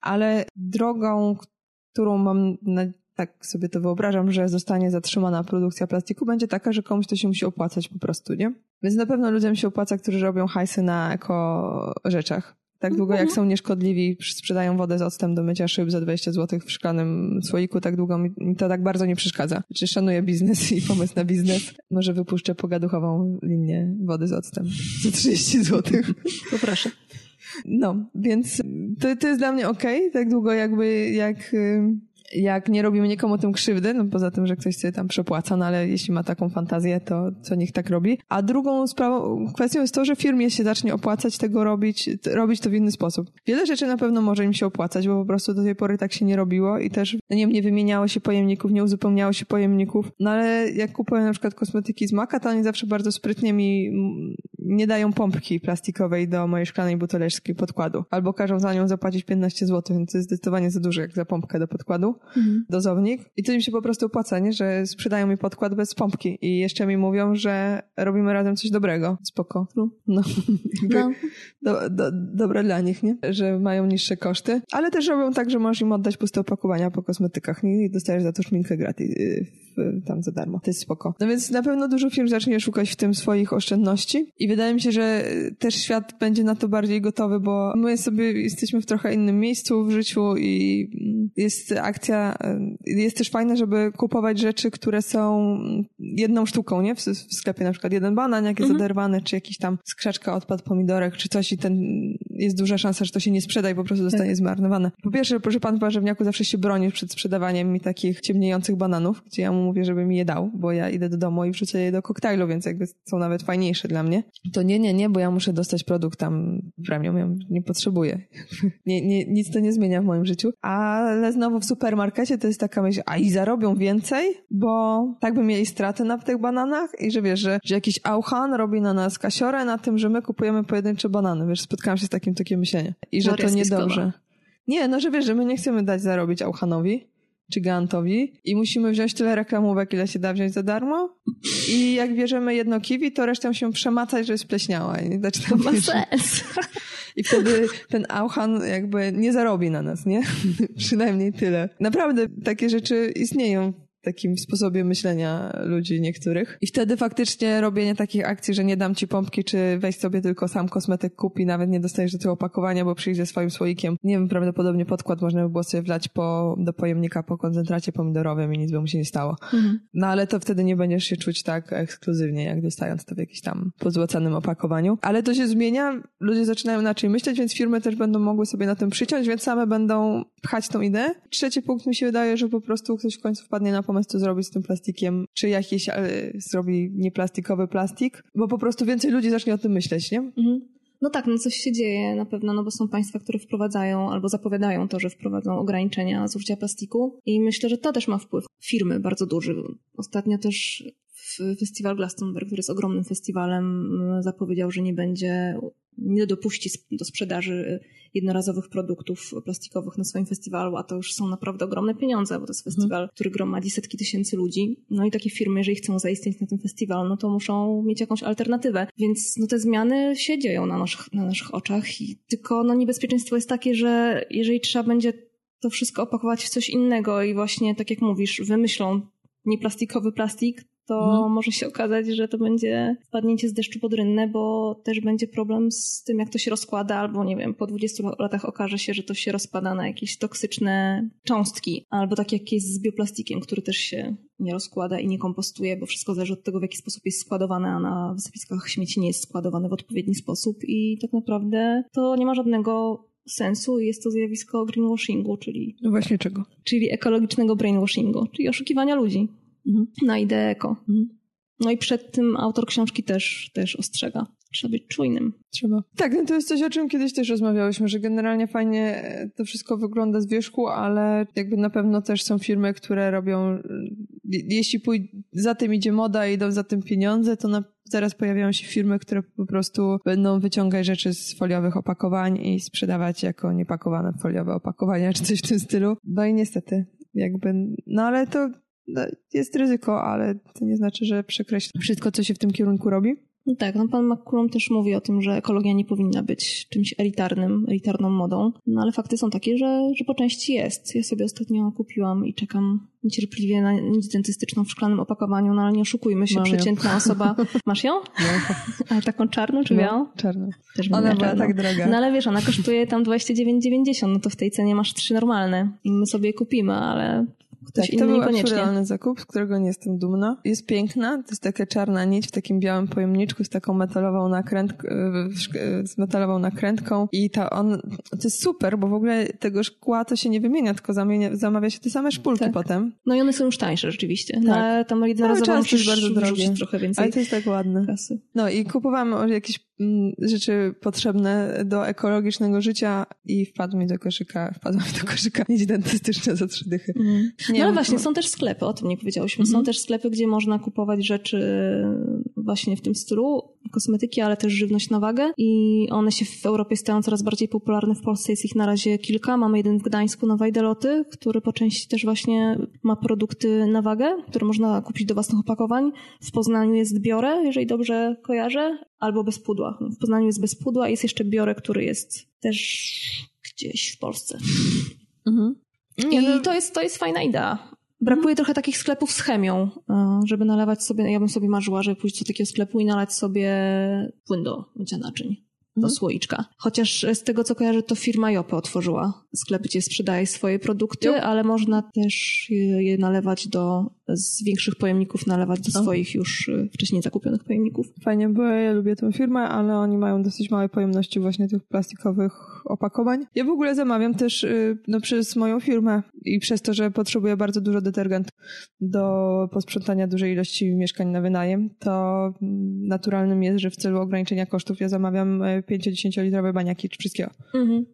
Ale drogą, którą mam na, tak sobie to wyobrażam, że zostanie zatrzymana produkcja plastiku, będzie taka, że komuś to się musi opłacać po prostu, nie? Więc na pewno ludziom się opłaca, którzy robią hajsy na eko rzeczach. Tak długo jak mhm. są nieszkodliwi, sprzedają wodę z octem do mycia szyb za 20 zł w szklanym słoiku, tak długo mi, to tak bardzo nie przeszkadza. Czy szanuję biznes i pomysł na biznes. Może wypuszczę pogaduchową linię wody z octem za 30 zł. Poproszę. No, więc to, to jest dla mnie okej, okay, tak długo jakby jak jak nie robimy nikomu tym krzywdy, no poza tym, że ktoś sobie tam przepłaca, no ale jeśli ma taką fantazję, to co niech tak robi. A drugą sprawą, kwestią jest to, że firmie się zacznie opłacać tego robić, robić to w inny sposób. Wiele rzeczy na pewno może im się opłacać, bo po prostu do tej pory tak się nie robiło i też no nie, nie wymieniało się pojemników, nie uzupełniało się pojemników, no ale jak kupuję na przykład kosmetyki z Maka, to oni zawsze bardzo sprytnie mi nie dają pompki plastikowej do mojej szklanej buteleczki podkładu. Albo każą za nią zapłacić 15 zł, więc to jest zdecydowanie za dużo jak za pompkę do podkładu. Mhm. Dozownik. I to im się po prostu opłaca, nie? Że sprzedają mi podkład bez pompki i jeszcze mi mówią, że robimy razem coś dobrego. Spoko. No. no. Do, do, dobre dla nich, nie? Że mają niższe koszty. Ale też robią tak, że możesz im oddać puste opakowania po kosmetykach nie? i dostajesz za to szminkę gratis y, tam za darmo. To jest spoko. No więc na pewno dużo firm zacznie szukać w tym swoich oszczędności i wydaje mi się, że też świat będzie na to bardziej gotowy, bo my sobie jesteśmy w trochę innym miejscu w życiu i jest akcja, jest też fajne, żeby kupować rzeczy, które są jedną sztuką, nie? W, w sklepie na przykład jeden banan, jak jest mhm. oderwany, czy jakiś tam skrzaczka, odpad pomidorek, czy coś i ten, jest duża szansa, że to się nie sprzeda i po prostu zostanie tak. zmarnowane. Po pierwsze, że pan w warzywniaku zawsze się broni przed sprzedawaniem mi takich ciemniejących bananów, gdzie ja mu mówię, żeby mi je dał, bo ja idę do domu i wrzucę je do koktajlu, więc jakby są nawet fajniejsze dla mnie. To nie, nie, nie, bo ja muszę dostać produkt tam premium, ja nie potrzebuję. nie, nie, nic to nie zmienia w moim życiu. Ale znowu w supermarkecie to jest taka myśl, a i zarobią więcej, bo tak by mieli straty na tych bananach i że wiesz, że, że jakiś Auchan robi na nas kasiorę na tym, że my kupujemy pojedyncze banany. Wiesz, spotkałam się z takim takie myślenie. I że to niedobrze. Nie, no że wiesz, że my nie chcemy dać zarobić Auchanowi, czy Gantowi i musimy wziąć tyle reklamówek, ile się da wziąć za darmo i jak bierzemy jedno kiwi, to resztę się przemacać, że jest pleśniała. I znaczy, to ma sens. I wtedy ten Auchan jakby nie zarobi na nas, nie? Przynajmniej tyle. Naprawdę takie rzeczy istnieją takim sposobie myślenia ludzi niektórych. I wtedy faktycznie robienie takich akcji, że nie dam ci pompki, czy weź sobie tylko sam kosmetyk kupi, nawet nie dostajesz do tego opakowania, bo przyjdzie ze swoim słoikiem. Nie wiem, prawdopodobnie podkład można by było sobie wlać po, do pojemnika po koncentracie pomidorowym i nic by mu się nie stało. Mhm. No ale to wtedy nie będziesz się czuć tak ekskluzywnie, jak dostając to w jakimś tam pozłacanym opakowaniu. Ale to się zmienia, ludzie zaczynają inaczej myśleć, więc firmy też będą mogły sobie na tym przyciąć, więc same będą pchać tą ideę. Trzeci punkt mi się wydaje, że po prostu ktoś w końcu wpadnie na pomysł pomysł, co zrobić z tym plastikiem, czy jakiś e, zrobi nieplastikowy plastik, bo po prostu więcej ludzi zacznie o tym myśleć, nie? Mhm. No tak, no coś się dzieje na pewno, no bo są państwa, które wprowadzają albo zapowiadają to, że wprowadzą ograniczenia zużycia plastiku i myślę, że to też ma wpływ. Firmy bardzo duży. Ostatnio też festiwal Glastonbury, który jest ogromnym festiwalem, zapowiedział, że nie będzie, nie dopuści do sprzedaży jednorazowych produktów plastikowych na swoim festiwalu, a to już są naprawdę ogromne pieniądze, bo to jest mhm. festiwal, mhm. który gromadzi setki tysięcy ludzi. No i takie firmy, jeżeli chcą zaistnieć na tym festiwalu, no to muszą mieć jakąś alternatywę. Więc no te zmiany się dzieją na naszych, na naszych oczach i tylko no niebezpieczeństwo jest takie, że jeżeli trzeba będzie to wszystko opakować w coś innego i właśnie, tak jak mówisz, wymyślą nieplastikowy plastik, to mhm. może się okazać, że to będzie wpadnięcie z deszczu pod rynne, bo też będzie problem z tym, jak to się rozkłada, albo nie wiem, po 20 latach okaże się, że to się rozpada na jakieś toksyczne cząstki, albo tak jak jest z bioplastikiem, który też się nie rozkłada i nie kompostuje, bo wszystko zależy od tego, w jaki sposób jest składowane, a na wysypiskach śmieci nie jest składowane w odpowiedni sposób i tak naprawdę to nie ma żadnego sensu i jest to zjawisko greenwashingu, czyli... No właśnie czego? Czyli ekologicznego brainwashingu, czyli oszukiwania ludzi. Na ideę eko. Mhm. No i przed tym autor książki też, też ostrzega. Trzeba być czujnym. Trzeba. Tak, no to jest coś, o czym kiedyś też rozmawiałyśmy, że generalnie fajnie to wszystko wygląda z wierzchu, ale jakby na pewno też są firmy, które robią, jeśli pój- za tym idzie moda i idą za tym pieniądze, to na, zaraz pojawiają się firmy, które po prostu będą wyciągać rzeczy z foliowych opakowań i sprzedawać jako niepakowane foliowe opakowania, czy coś w tym stylu. No i niestety, jakby, no ale to no, jest ryzyko, ale to nie znaczy, że przekreśla wszystko, co się w tym kierunku robi. No tak, no pan McCullum też mówi o tym, że ekologia nie powinna być czymś elitarnym, elitarną modą, no ale fakty są takie, że, że po części jest. Ja sobie ostatnio kupiłam i czekam niecierpliwie na nic dentystyczną w szklanym opakowaniu, no ale nie oszukujmy się, Mam przeciętna ją. osoba... Masz ją? No. Ale taką czarną czy no, białą? czarną. Też ona była czarną. tak droga. No ale wiesz, ona kosztuje tam 29,90, no to w tej cenie masz trzy normalne i my sobie kupimy, ale Ktoś tak, to był absurdalny zakup, z którego nie jestem dumna. Jest piękna, to jest taka czarna nić w takim białym pojemniczku z taką metalową nakrętką, z metalową nakrętką i ta on, to jest super, bo w ogóle tego szkła to się nie wymienia, tylko zamienia, zamawia się te same szpulki tak. potem. No i one są już tańsze rzeczywiście, tak. ale tam jednorazowo musisz bardzo drogie. trochę więcej Ale to jest tak ładne. Kasy. No i kupowałam jakieś rzeczy potrzebne do ekologicznego życia i wpadł mi do koszyka, wpadła mi do koszyka nić dentystyczne za trzy dychy. Mm. Nie, no ale właśnie, są też sklepy, o tym nie powiedziałyśmy. Są mhm. też sklepy, gdzie można kupować rzeczy właśnie w tym stylu. Kosmetyki, ale też żywność na wagę i one się w Europie stają coraz bardziej popularne. W Polsce jest ich na razie kilka. Mamy jeden w Gdańsku na Wajdeloty, który po części też właśnie ma produkty na wagę, które można kupić do własnych opakowań. W Poznaniu jest Biorę, jeżeli dobrze kojarzę, albo bez pudła. W Poznaniu jest bez pudła, jest jeszcze Biorę, który jest też gdzieś w Polsce. Mhm. I no... to, jest, to jest fajna idea. Brakuje trochę takich sklepów z chemią, e, żeby nalewać sobie, ja bym sobie marzyła, żeby pójść do takiego sklepu i nalać sobie płyn do mycia naczyń do mhm. słoiczka. Chociaż z tego co kojarzę, to firma Jope otworzyła sklep, gdzie sprzedaje swoje produkty, ale można też je, je, nalewać do, z większych pojemników nalewać do swoich już y, wcześniej zakupionych pojemników. Fajnie, bo ja lubię tę firmę, ale oni mają dosyć małe pojemności właśnie tych plastikowych opakowań. Ja w ogóle zamawiam też y, no, przez moją firmę i przez to, że potrzebuję bardzo dużo detergentu do posprzątania dużej ilości mieszkań na wynajem, to naturalnym jest, że w celu ograniczenia kosztów ja zamawiam 5-10 y, litrowe baniaki wszystkiego. Mhm.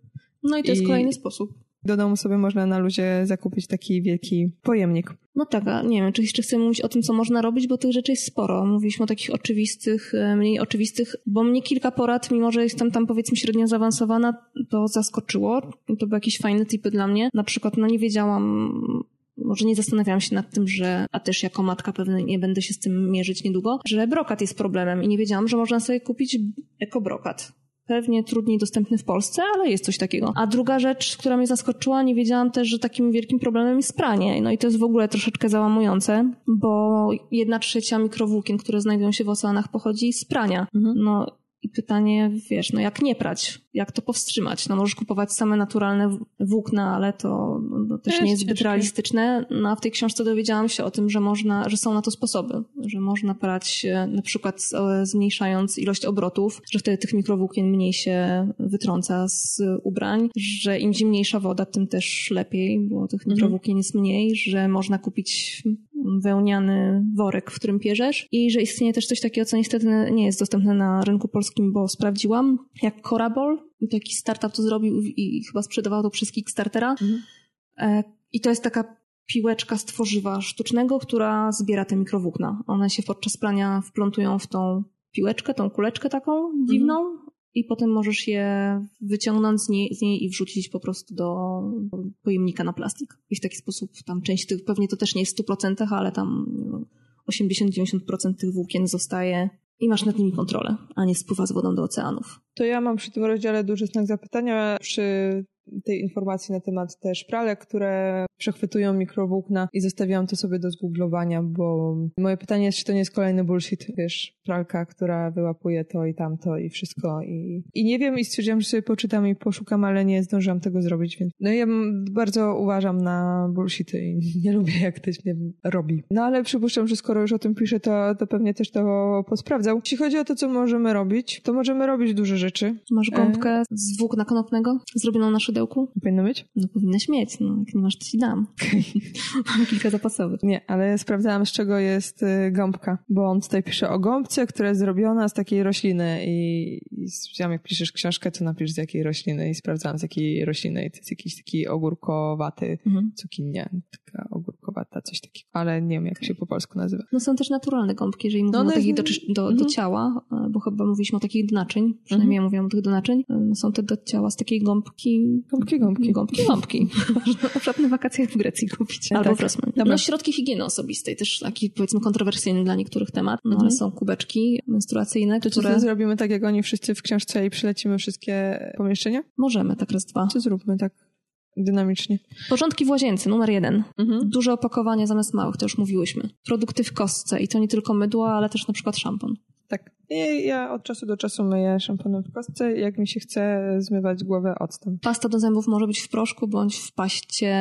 No i to jest I kolejny sposób. Do domu sobie można na luzie zakupić taki wielki pojemnik. No tak, a nie wiem, czy jeszcze chcemy mówić o tym, co można robić, bo tych rzeczy jest sporo. Mówiliśmy o takich oczywistych, e, mniej oczywistych, bo mnie kilka porad, mimo że jestem tam powiedzmy średnio zaawansowana, to zaskoczyło. To były jakieś fajne typy dla mnie. Na przykład, no nie wiedziałam, może nie zastanawiałam się nad tym, że, a też jako matka pewnie nie będę się z tym mierzyć niedługo, że brokat jest problemem i nie wiedziałam, że można sobie kupić ekobrokat pewnie trudniej dostępny w Polsce, ale jest coś takiego. A druga rzecz, która mnie zaskoczyła, nie wiedziałam też, że takim wielkim problemem jest pranie. No i to jest w ogóle troszeczkę załamujące, bo jedna trzecia mikrowłókien, które znajdują się w oceanach, pochodzi z prania. Mhm. No i pytanie, wiesz, no jak nie prać? Jak to powstrzymać? No możesz kupować same naturalne włókna, ale to no, też nie jest zbyt realistyczne. No a w tej książce dowiedziałam się o tym, że można, że są na to sposoby, że można prać na przykład zmniejszając ilość obrotów, że wtedy tych mikrowłókien mniej się wytrąca z ubrań, że im zimniejsza woda, tym też lepiej, bo tych mhm. mikrowłókien jest mniej, że można kupić wełniany worek, w którym pierzesz i że istnieje też coś takiego, co niestety nie jest dostępne na rynku polskim, bo sprawdziłam, jak Corabol, taki startup to zrobił i chyba sprzedawał to przez Kickstartera mhm. E, i to jest taka piłeczka z tworzywa sztucznego, która zbiera te mikrowłókna. One się podczas prania wplątują w tą piłeczkę, tą kuleczkę taką dziwną mhm i potem możesz je wyciągnąć z niej, z niej i wrzucić po prostu do pojemnika na plastik. I w taki sposób tam część tych, pewnie to też nie jest w 100%, ale tam 80-90% tych włókien zostaje i masz nad nimi kontrolę, a nie spływa z wodą do oceanów. To ja mam przy tym rozdziale duży znak zapytania przy tej informacji na temat też pralek, które przechwytują mikrowłókna i zostawiałam to sobie do zgooglowania, bo moje pytanie jest, czy to nie jest kolejny bullshit, wiesz, pralka, która wyłapuje to i tamto i wszystko i, i nie wiem i stwierdziłam, że sobie poczytam i poszukam, ale nie zdążyłam tego zrobić, więc no ja bardzo uważam na bullshity i nie lubię jak ktoś mnie robi. No ale przypuszczam, że skoro już o tym piszę, to, to pewnie też to posprawdzał. Jeśli chodzi o to, co możemy robić, to możemy robić duże rzeczy. Masz gąbkę e... z włókna konopnego zrobioną na szydełku? Powinno być? No powinnaś mieć, no jak nie masz, to ci dam. Mam kilka zapasowych. Nie, ale sprawdzałam, z czego jest y, gąbka, bo on tutaj pisze o gąbce, która jest zrobiona z takiej rośliny i, i jak piszesz książkę, to napisz z jakiej rośliny i sprawdzałam z jakiej rośliny i to jest jakiś taki ogórkowaty mhm. cukinia, taka ogórkowata, coś takiego, ale nie wiem, jak się po polsku nazywa. No są też naturalne gąbki, jeżeli mówimy no, o takich do, do, mhm. do, ciała, bo chyba mówiliśmy o takich do naczyń, przynajmniej mhm. ja mówiłam o tych do naczyń, no są te do ciała z takiej gąbki. Gąbki, gąbki. Gąbki, gąbki. Można na przykład na wakacjach w Grecji kupić. Albo tak. w Rosmanie. No środki higieny osobistej, też taki powiedzmy kontrowersyjny dla niektórych temat, no ale mhm. są kubeczki menstruacyjne, to które... To zrobimy tak, jak oni wszyscy w książce i przylecimy wszystkie pomieszczenia? Możemy, tak raz, dwa. Czy zróbmy tak dynamicznie. Porządki w łazience, numer jeden. Mhm. Duże opakowanie zamiast małych, to już mówiłyśmy. Produkty w kostce i to nie tylko mydło, ale też na przykład szampon. Tak. I ja od czasu do czasu myję szamponem w kostce, jak mi się chce zmywać głowę octem. Pasta do zębów może być w proszku bądź w paście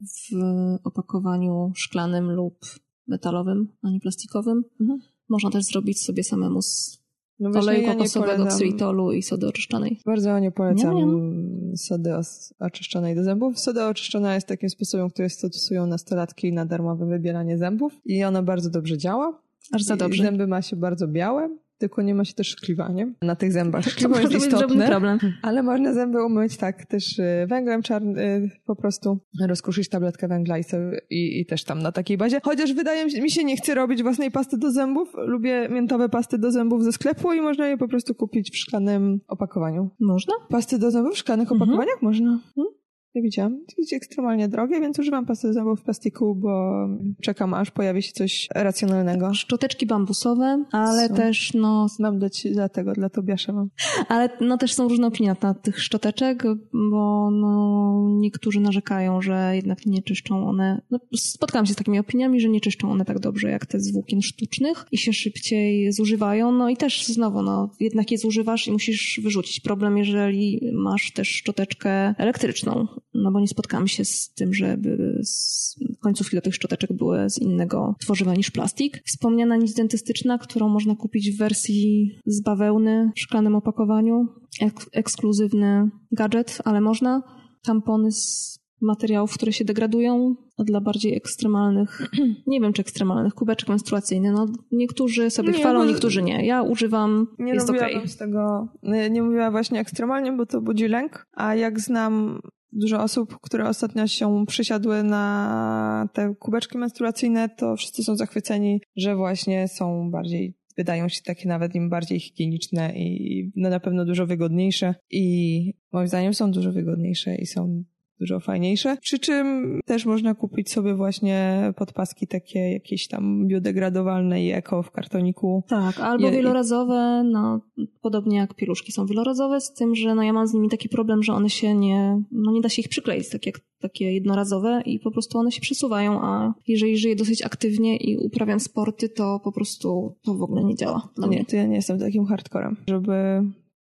w opakowaniu szklanym lub metalowym, a nie plastikowym. Mhm. Można też zrobić sobie samemu z no oleju ja kokosowego, ksylitolu i sody oczyszczonej. Bardzo nie polecam nie, nie. sody oczyszczonej do zębów. Soda oczyszczona jest takim sposobem, który stosują nastolatki na darmowe wybieranie zębów i ona bardzo dobrze działa. Aż za dobrze. Zęby ma się bardzo białe tylko nie ma się też szkliwa, nie? Na tych zębach. Szkliwo To jest istotne, problem. ale można zęby umyć tak też y, węglem czarnym, y, po prostu rozkruszyć tabletkę węgla i, sobie, i, i też tam na takiej bazie. Chociaż wydaje mi się, mi się nie chce robić własnej pasty do zębów. Lubię miętowe pasty do zębów ze sklepu i można je po prostu kupić w szklanym opakowaniu. Można? Pasty do zębów w szklanych Mhm. opakowaniach można. Hmm? Nie widziałam. To jest ekstremalnie drogie, więc używam pasty zębów w plastiku, bo czekam aż pojawi się coś racjonalnego. Szczoteczki bambusowe, ale Są. też no, Mam dać dla tego, dla Tobiasza mam. ale no też są różne opinie na tych szczoteczek, bo no, niektórzy narzekają, że jednak nie czyszczą one. No, spotkałam się z takimi opiniami, że nie czyszczą one tak dobrze jak te z włókien sztucznych i się szybciej zużywają. No i też znowu, no, jednak je zużywasz i musisz wyrzucić. Problem, jeżeli masz też szczoteczkę elektryczną, no bo nie spotkałam się z tym, żeby z końcówki do tych szczoteczek były z innego tworzywa niż plastik. Wspomniana nic dentystyczna, którą można kupić w wersji z bawełny w szklanym opakowaniu. Ek- ekskluzywny gadżet, ale można. Tampony z materiałów, które się degradują, a dla bardziej ekstremalnych, nie wiem czy ekstremalnych, kubeczek menstruacyjny. No, niektórzy sobie Nie, chwalą, bo- niektórzy nie. Ja używam, Nie jest okej. mówiłabym z tego, nie, nie mówiła właśnie ekstremalnie, bo to budzi lęk, a jak znam dużo osób, które ostatnio się przysiadły na te kubeczki menstruacyjne, to wszyscy są zachwyceni, że właśnie są bardziej wydają się takie nawet im bardziej higieniczne i no na pewno dużo wygodniejsze i moim zdaniem są dużo wygodniejsze i są dużo fajniejsze. Przy czym też można kupić sobie właśnie podpaski takie jakieś tam biodegradowalne i eko w kartoniku. Tak, albo Je- wielorazowe, no podobnie jak pieluszki są wielorazowe, z tym, że no ja mam z nimi taki problem, że one się nie, no nie da się ich przykleić, tak jak takie jednorazowe i po prostu one się przesuwają, a jeżeli żyję dosyć aktywnie i uprawiam sporty, to po prostu to w ogóle nie działa mnie. Nie, to ja nie jestem takim hardcorem, żeby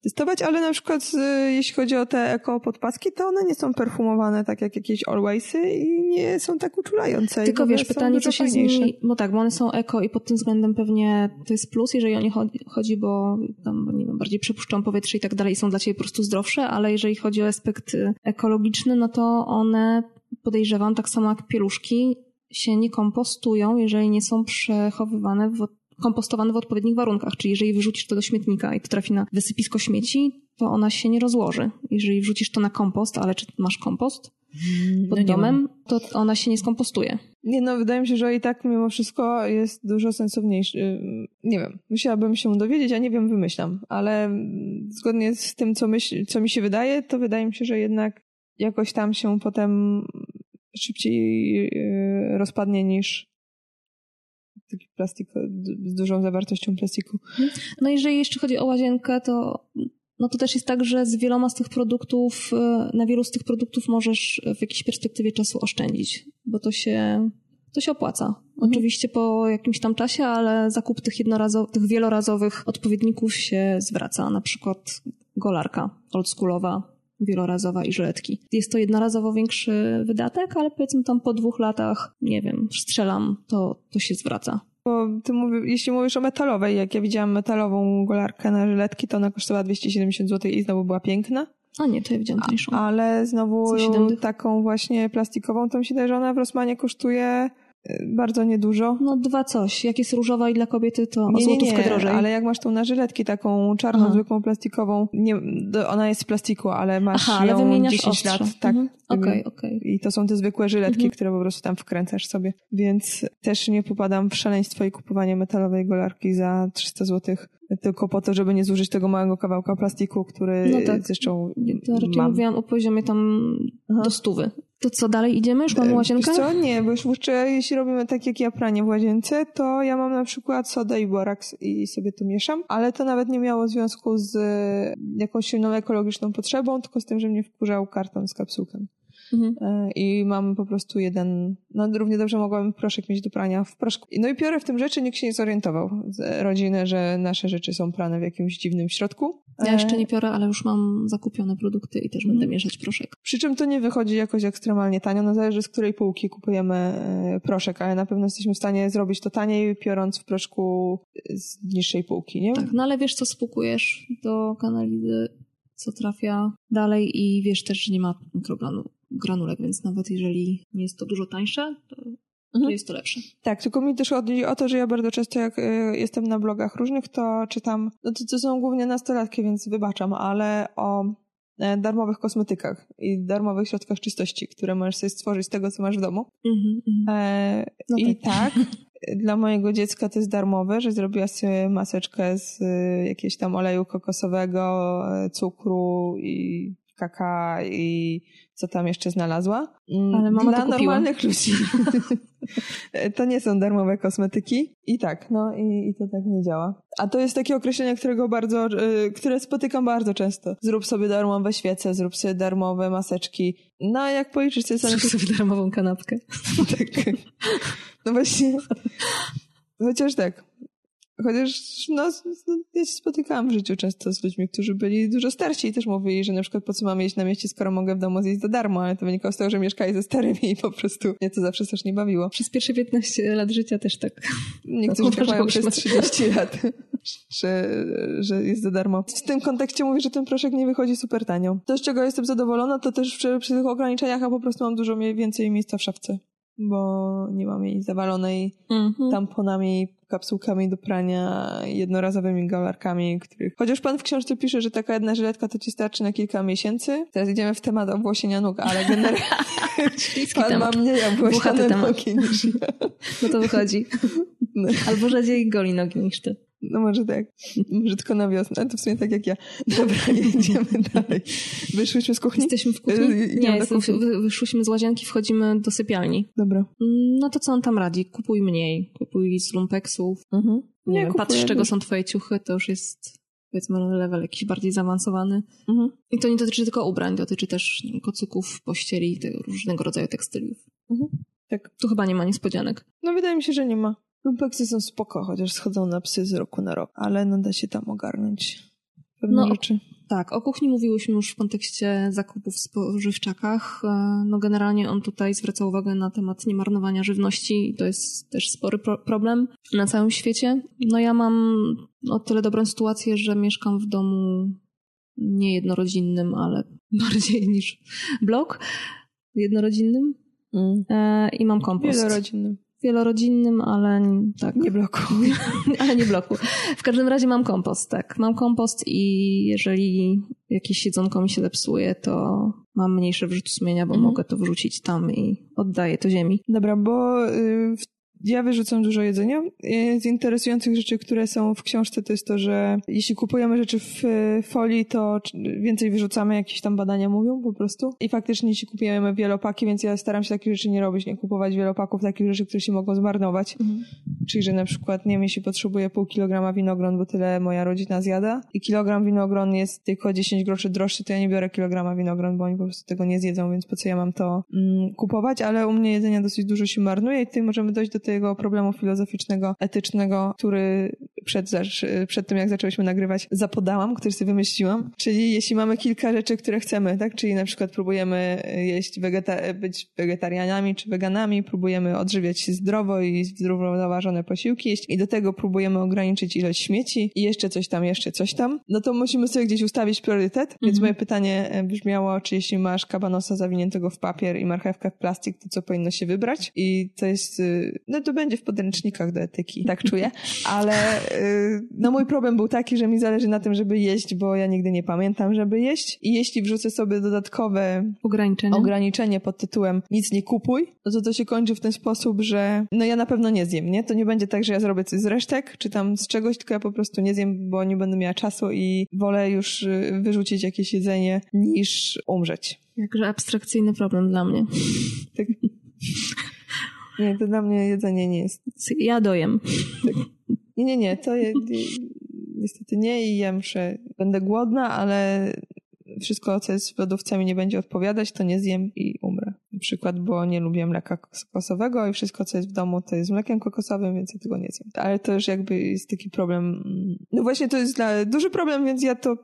testować, ale na przykład y, jeśli chodzi o te eko podpaski, to one nie są perfumowane tak jak jakieś Alwaysy i nie są tak uczulające. Tylko wiesz, pytanie, co się z fajniejsze. nimi... Bo tak, bo one są eko i pod tym względem pewnie to jest plus, jeżeli o nie chodzi, bo tam, nie wiem, bardziej przepuszczą powietrze i tak dalej i są dla ciebie po prostu zdrowsze, ale jeżeli chodzi o aspekt y, ekologiczny, no to one, podejrzewam, tak samo jak pieluszki, się nie kompostują, jeżeli nie są przechowywane w kompostowane w odpowiednich warunkach, czyli jeżeli wyrzucisz to do śmietnika i to trafi na wysypisko śmieci, to ona się nie rozłoży. Jeżeli wrzucisz to na kompost, ale czy masz kompost pod No domem, to ona się nie skompostuje. Nie no, wydaje mi się, że i tak mimo wszystko jest dużo sensowniejszy. Ym, Nie wiem, musiałabym się dowiedzieć, a nie wiem, wymyślam. Ale mm, zgodnie z tym, co, myśl, co mi się wydaje, to wydaje mi się, że jednak jakoś tam się potem szybciej yy, rozpadnie niż taki plastik z dużą zawartością plastiku. No jeżeli jeszcze chodzi o łazienkę, to no to też jest tak, że z wieloma z tych produktów, e, na wielu z tych produktów możesz w jakiejś perspektywie czasu oszczędzić, bo to się, to się opłaca. Oczywiście po jakimś tam czasie, ale zakup tych jednorazowych, tych wielorazowych odpowiedników się zwraca. Na przykład golarka oldschoolowa, wielorazowa i żyletki. Jest to jednorazowo większy wydatek, ale powiedzmy tam po dwóch latach, nie wiem, strzelam, to, to się zwraca. Bo ty jeśli mówisz o metalowej, jak ja widziałam metalową golarkę na żyletki, to ona kosztowała 270 zł i znowu była piękna. A nie, to ja widziałam tańszą. Ale znowu taką właśnie plastikową, to mi się daje, że ona w Rosmanie kosztuje bardzo niedużo. No dwa coś. Jak jest różowa i dla kobiety, to o Nie, nie, złotówkę nie, drożej. ale jak masz tą na żyletki taką czarną, Aha. zwykłą plastikową, nie, ona jest z plastiku, ale masz Aha, ale ją wymieniasz 10 ostrze. lat. Tak. Mhm. Okej, okej. I to są te zwykłe żyletki, Mhm. które po prostu tam wkręcasz sobie. Więc też nie popadam w szaleństwo i kupowanie metalowej golarki za 300 zł tylko po to, żeby nie zużyć tego małego kawałka plastiku, który No tak. zresztą To raczej mam. mówiłam o poziomie tam Aha. do stówy. To co, dalej idziemy? Już mamy łazienkę? Wiesz co? Nie, bo już jeszcze jeśli robimy tak jak ja pranie w łazience, to ja mam na przykład sodę i boraks i sobie to mieszam, ale to nawet nie miało związku z e, jakąś silną ekologiczną potrzebą, tylko z tym, że mnie wkurzał karton z kapsułką. Mhm. E, I mam po prostu jeden, no równie dobrze mogłabym proszek mieć do prania w proszku. No i piorę w tym rzeczy, nikt się nie zorientował z rodziny, że nasze rzeczy są prane w jakimś dziwnym środku. Ja jeszcze E, nie piorę, ale już mam zakupione produkty i też Mhm. będę mieszać proszek. Przy czym to nie wychodzi jakoś ekstremalnie tanio, no zależy z której półki kupujemy e, proszek, ale na pewno jesteśmy w stanie zrobić to taniej, piorąc w proszku z niższej półki, nie? Tak, no ale wiesz, co spłukujesz do kanalizy, co trafia dalej i wiesz też, że nie ma mikrogranulek, więc nawet jeżeli nie jest to dużo tańsze, to mhm. jest to lepsze. Tak, tylko mi też chodzi o to, że ja bardzo często jak y, jestem na blogach różnych, to czytam, no to, to są głównie nastolatki, więc wybaczam, ale o e, darmowych kosmetykach i darmowych środkach czystości, które możesz sobie stworzyć z tego, co masz w domu. Mm -hmm. e, no I tak, tak dla mojego dziecka to jest darmowe, że zrobiła sobie maseczkę z y, jakiegoś tam oleju kokosowego, e, cukru i kaka i co tam jeszcze znalazła. Mm, Ale mama Dla normalnych ludzi to nie są darmowe kosmetyki. I tak, no i, i, to tak nie działa. A to jest takie określenie, którego bardzo, y, które spotykam bardzo często. Zrób sobie darmowe świece, zrób sobie darmowe maseczki. No a jak policzysz sobie... Zrób sobie darmową kanapkę. tak. No właśnie. Chociaż tak, Chociaż no, no, ja się spotykałam w życiu często z ludźmi, którzy byli dużo starsi i też mówili, że na przykład po co mam jeść na mieście, skoro mogę w domu zjeść za darmo, ale to wynikało z tego, że mieszkali ze starymi i po prostu mnie to zawsze też nie bawiło. Przez pierwsze 15 lat życia też tak. Niektórzy tak mają przez 30 lat, że, że jest za darmo. W tym kontekście mówię, że ten proszek nie wychodzi super tanio. To, z czego jestem zadowolona, to też przy, przy tych ograniczeniach, a po prostu mam dużo więcej miejsca w szafce bo nie mam jej zawalonej mm-hmm. tamponami, kapsułkami do prania, jednorazowymi galarkami, których... Chociaż pan w książce pisze, że taka jedna żyletka to ci starczy na kilka miesięcy. Teraz idziemy w temat obłosienia nóg, ale generalnie pan temat. ma mniej obłosione nogi niż ja. No to wychodzi. No. Albo rzadziej goli nogi niż ty. No może tak. Może tylko na wiosnę. Ale to w sumie tak jak ja. Dobra, jedziemy dalej. Wyszłyśmy z kuchni? Jesteśmy w kuchni? Y, nie, jestem, wyszłyśmy z łazienki, wchodzimy do sypialni. Dobra. Mm, no to co on tam radzi? Kupuj mniej. Kupuj z lumpeksów. Mhm. Nie, nie patrz z czego są twoje ciuchy, to już jest powiedzmy level jakiś bardziej zaawansowany. Mhm. I to nie dotyczy tylko ubrań, dotyczy też wiem, kocyków, pościeli, różnego rodzaju tekstyliów. Mhm. Tak. Tu chyba nie ma niespodzianek. No wydaje mi się, że nie ma. Lumpeksy są spoko, chociaż schodzą na psy z roku na rok, ale no da się tam ogarnąć pewne no, rzeczy. Tak, o kuchni mówiłyśmy już w kontekście zakupów w spożywczakach. E, no generalnie on tutaj zwraca uwagę na temat niemarnowania żywności i to jest też spory pro problem na całym świecie. No ja mam o tyle dobrą sytuację, że mieszkam w domu nie jednorodzinnym, ale bardziej niż blok jednorodzinnym mm. E, i mam kompost. Wielorodzinnym wielorodzinnym, ale tak. Nie bloku. ale nie bloku. W każdym razie mam kompost, tak. Mam kompost i jeżeli jakieś jedzonko mi się zepsuje, to mam mniejsze wyrzuty sumienia, bo mhm. mogę to wrzucić tam i oddaję to ziemi. Dobra, bo y, w ja wyrzucam dużo jedzenia. Z interesujących rzeczy, które są w książce, to jest to, że jeśli kupujemy rzeczy w folii, to więcej wyrzucamy, jakieś tam badania mówią po prostu. I faktycznie jeśli kupujemy wielopaki, więc ja staram się takich rzeczy nie robić, nie kupować wielopaków takich rzeczy, które się mogą zmarnować. Mhm. Czyli, że na przykład, nie wiem, jeśli potrzebuję pół kilograma winogron, bo tyle moja rodzina zjada i kilogram winogron jest tylko 10 groszy droższy, to ja nie biorę kilograma winogron, bo oni po prostu tego nie zjedzą, więc po co ja mam to mm, kupować, ale u mnie jedzenia dosyć dużo się marnuje i tutaj możemy dojść do tej tego problemu filozoficznego, etycznego, który przed, przed tym, jak zaczęłyśmy nagrywać, zapodałam, który sobie wymyśliłam. Czyli jeśli mamy kilka rzeczy, które chcemy, tak? Czyli na przykład próbujemy jeść wegeta być wegetarianami czy weganami, próbujemy odżywiać się zdrowo i zrównoważone posiłki jeść i do tego próbujemy ograniczyć ilość śmieci i jeszcze coś tam, jeszcze coś tam, no to musimy sobie gdzieś ustawić priorytet. Mhm. Więc moje pytanie e, brzmiało, czy jeśli masz kabanosa zawiniętego w papier i marchewkę w plastik, to co powinno się wybrać? I to jest, y, no to będzie w podręcznikach do etyki, tak czuję, ale y, no mój problem był taki, że mi zależy na tym, żeby jeść, bo ja nigdy nie pamiętam, żeby jeść i jeśli wrzucę sobie dodatkowe ograniczenie, ograniczenie pod tytułem nic nie kupuj, no to to się kończy w ten sposób, że no ja na pewno nie zjem, nie? To nie będzie tak, że ja zrobię coś z resztek, czy tam z czegoś, tylko ja po prostu nie zjem, bo nie będę miała czasu i wolę już y, wyrzucić jakieś jedzenie niż umrzeć. Jakże abstrakcyjny problem dla mnie. Tak. Nie, to dla mnie jedzenie nie jest. Ja dojem. Tak. Nie, nie, nie, to je, niestety nie i ja muszę, będę głodna, ale wszystko, co jest w lodówce mi nie będzie odpowiadać, to nie zjem i umrę. Na przykład, bo nie lubię mleka kokosowego i wszystko, co jest w domu, to jest mlekiem kokosowym, więc ja tego nie zjem. Ale to już jakby jest taki problem. No właśnie, to jest dla, duży problem, więc ja to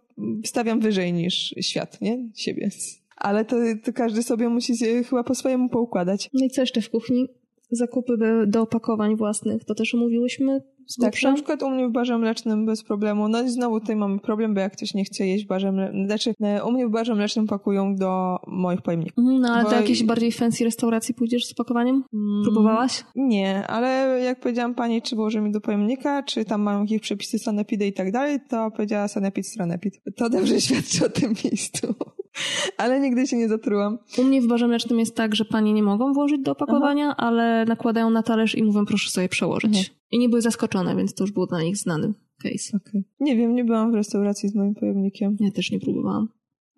stawiam wyżej niż świat, nie? Siebie. Ale to, to każdy sobie musi chyba po swojemu poukładać. No i co jeszcze w kuchni? Zakupy do opakowań własnych, to też omówiłyśmy z Tak, na przykład u mnie w barze mlecznym bez problemu. No i znowu tutaj mamy problem, bo jak ktoś nie chce jeść w barze mlecznym, znaczy e, u mnie w barze mlecznym pakują do moich pojemników. Mhm, no ale do jakiejś bardziej fancy restauracji pójdziesz z opakowaniem? Mm, Próbowałaś? Nie, ale jak powiedziałam pani, czy włoży mi do pojemnika, czy tam mam jakieś przepisy sanepidy i tak dalej, to powiedziała sanepid, stranepid. To dobrze świadczy o tym miejscu. ale nigdy się nie zatrułam. U mnie w barze mlecznym jest tak, że panie nie mogą włożyć do opakowania, Aha. ale nakładają na talerz i mówią proszę sobie przełożyć. Mhm. I nie były zaskoczone, więc to już było dla nich znany case. Okay. Nie wiem, nie byłam w restauracji z moim pojemnikiem. Ja też nie próbowałam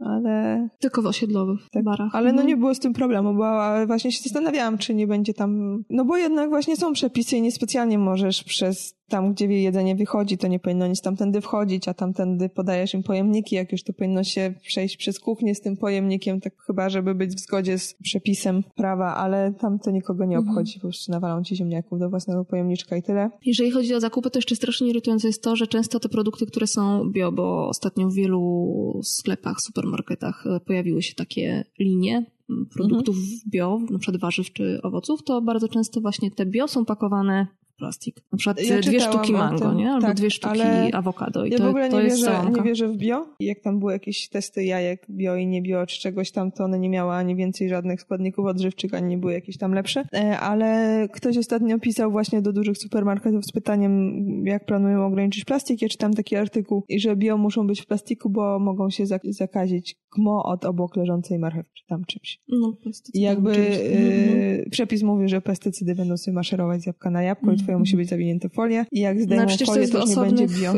ale... Tylko w osiedlowych tak, barach. Ale no mhm. nie było z tym problemu, bo właśnie się zastanawiałam, czy nie będzie tam... No bo jednak właśnie są przepisy i niespecjalnie możesz przez tam, gdzie jedzenie wychodzi, to nie powinno nic tamtędy wchodzić, a tamtędy podajesz im pojemniki, jak już to powinno się przejść przez kuchnię z tym pojemnikiem, tak chyba, żeby być w zgodzie z przepisem prawa, ale tam to nikogo nie mhm. obchodzi, po prostu nawalą ci ziemniaków do własnego pojemniczka i tyle. Jeżeli chodzi o zakupy, to jeszcze strasznie irytujące jest to, że często te produkty, które są bio, bo ostatnio w wielu sklepach, supermarketach e, pojawiły się takie linie, produktów mhm. bio, na przykład warzyw czy owoców, to bardzo często właśnie te bio są pakowane plastik. Na przykład ja dwie sztuki mango, nie? Albo tak, dwie sztuki awokado. I ja to, w ogóle nie, wierzę, nie wierzę w bio. Jak tam były jakieś testy jajek bio i nie bio, czy czegoś tam, to one nie miały ani więcej żadnych składników odżywczych, ani nie były jakieś tam lepsze. E, ale ktoś ostatnio pisał właśnie do dużych supermarketów z pytaniem, jak planują ograniczyć plastik. Ja czytam taki artykuł, i że bio muszą być w plastiku, bo mogą się zakazić gmo od obok leżącej marchewki, czy tam czymś. No, I jakby yy, przepis mówi, że pestycydy będą sobie maszerować z jabłka na jabłko mm i twoje musi być zawinięte w folię i jak zdejmą no, folię, to, to nie będzie bio.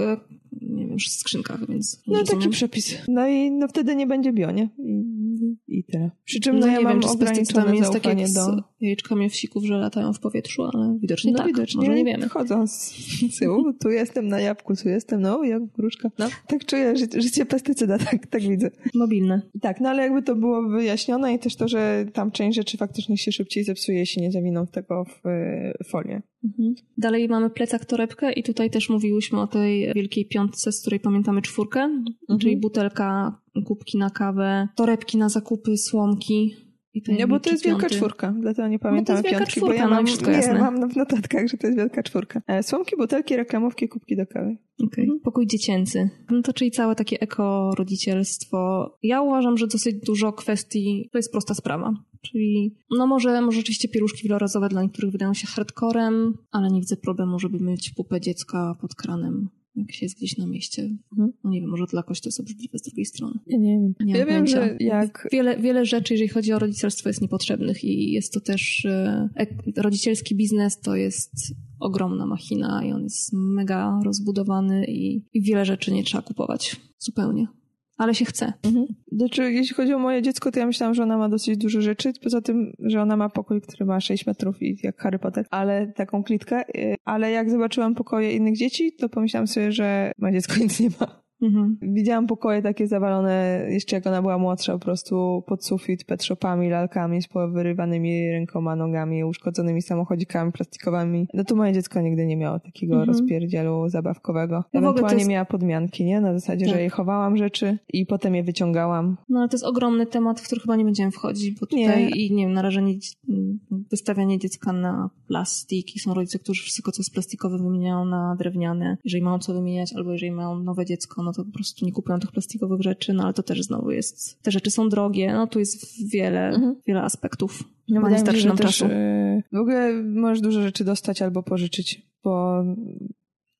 Nie wiem, skrzynkach, więc No rozumiem. taki przepis. No i no wtedy nie będzie bio, nie? I, i tyle. Przy czym no, no ja mam wiem, ograniczone jest tak jak do... z jajeczkami owsików, że latają w powietrzu, ale widocznie no, tak. Widocznie Może nie wiemy. Chodzą z tyłu, tu jestem na jabłku, tu jestem, no jak gruszka. No. Tak czuję ży życie pestycyda, tak, tak widzę. Mobilne. Tak, no ale jakby to było wyjaśnione i też to, że tam część rzeczy faktycznie się szybciej zepsuje, jeśli nie zawiną tego w folię. Mhm. Dalej mamy plecak torebkę i tutaj też mówiłyśmy o tej wielkiej piątce, z której pamiętamy czwórkę, mhm. czyli butelka, kubki na kawę, torebki na zakupy, słomki, nie, bo to jest wielka czwórka, dlatego nie pamiętam no to jest piątki, czwórka, ja no mam, no nie, mam w notatkach, że to jest wielka czwórka. E, słomki, butelki, reklamówki, kubki do kawy. Okay. Mhm. Pokój dziecięcy. No to czyli całe takie eko-rodzicielstwo. Ja uważam, że dosyć dużo kwestii, to jest prosta sprawa. Czyli no może, może rzeczywiście pieluszki wielorazowe dla niektórych wydają się hardcorem, ale nie widzę problemu, żeby mieć pupę dziecka pod kranem jak się jest gdzieś na mieście. Mhm. No nie wiem, może dla kogoś to jest obrzydliwe z drugiej strony. Ja nie wiem. Nie ja wiem, że jak... Wiele, wiele rzeczy, jeżeli chodzi o rodzicielstwo, jest niepotrzebnych i jest to też... E, rodzicielski biznes to jest ogromna machina i on jest mega rozbudowany i, i wiele rzeczy nie trzeba kupować. Zupełnie ale się chce. Mhm. Znaczy, jeśli chodzi o moje dziecko, to ja myślałam, że ona ma dosyć dużo rzeczy. Poza tym, że ona ma pokój, który ma 6 metrów i jak Harry Potter, ale taką klitkę. Y, ale jak zobaczyłam pokoje innych dzieci, to pomyślałam sobie, że moje dziecko nic nie ma. Mhm. Widziałam pokoje takie zawalone, jeszcze jak ona była młodsza, po prostu pod sufit petshopami, lalkami z wyrywanymi rękoma, nogami, uszkodzonymi samochodzikami plastikowymi. No to moje dziecko nigdy nie miało takiego mhm. rozpierdzielu zabawkowego. No Ewentualnie jest... miała podmianki, nie? Na zasadzie, tak. że jej chowałam rzeczy i potem je wyciągałam. No ale to jest ogromny temat, w który chyba nie będziemy wchodzić, bo tutaj nie. i nie wiem, narażenie, wystawianie dziecka na plastiki. Są rodzice, którzy wszystko, co jest plastikowe wymieniają na drewniane. Jeżeli mają co wymieniać, albo jeżeli mają nowe dziecko, no to po prostu nie kupują tych plastikowych rzeczy, no ale to też znowu jest, te rzeczy są drogie, no tu jest wiele, mhm. wiele aspektów. No, Ma starczy nam czasu. Yy, w ogóle możesz dużo rzeczy dostać albo pożyczyć, bo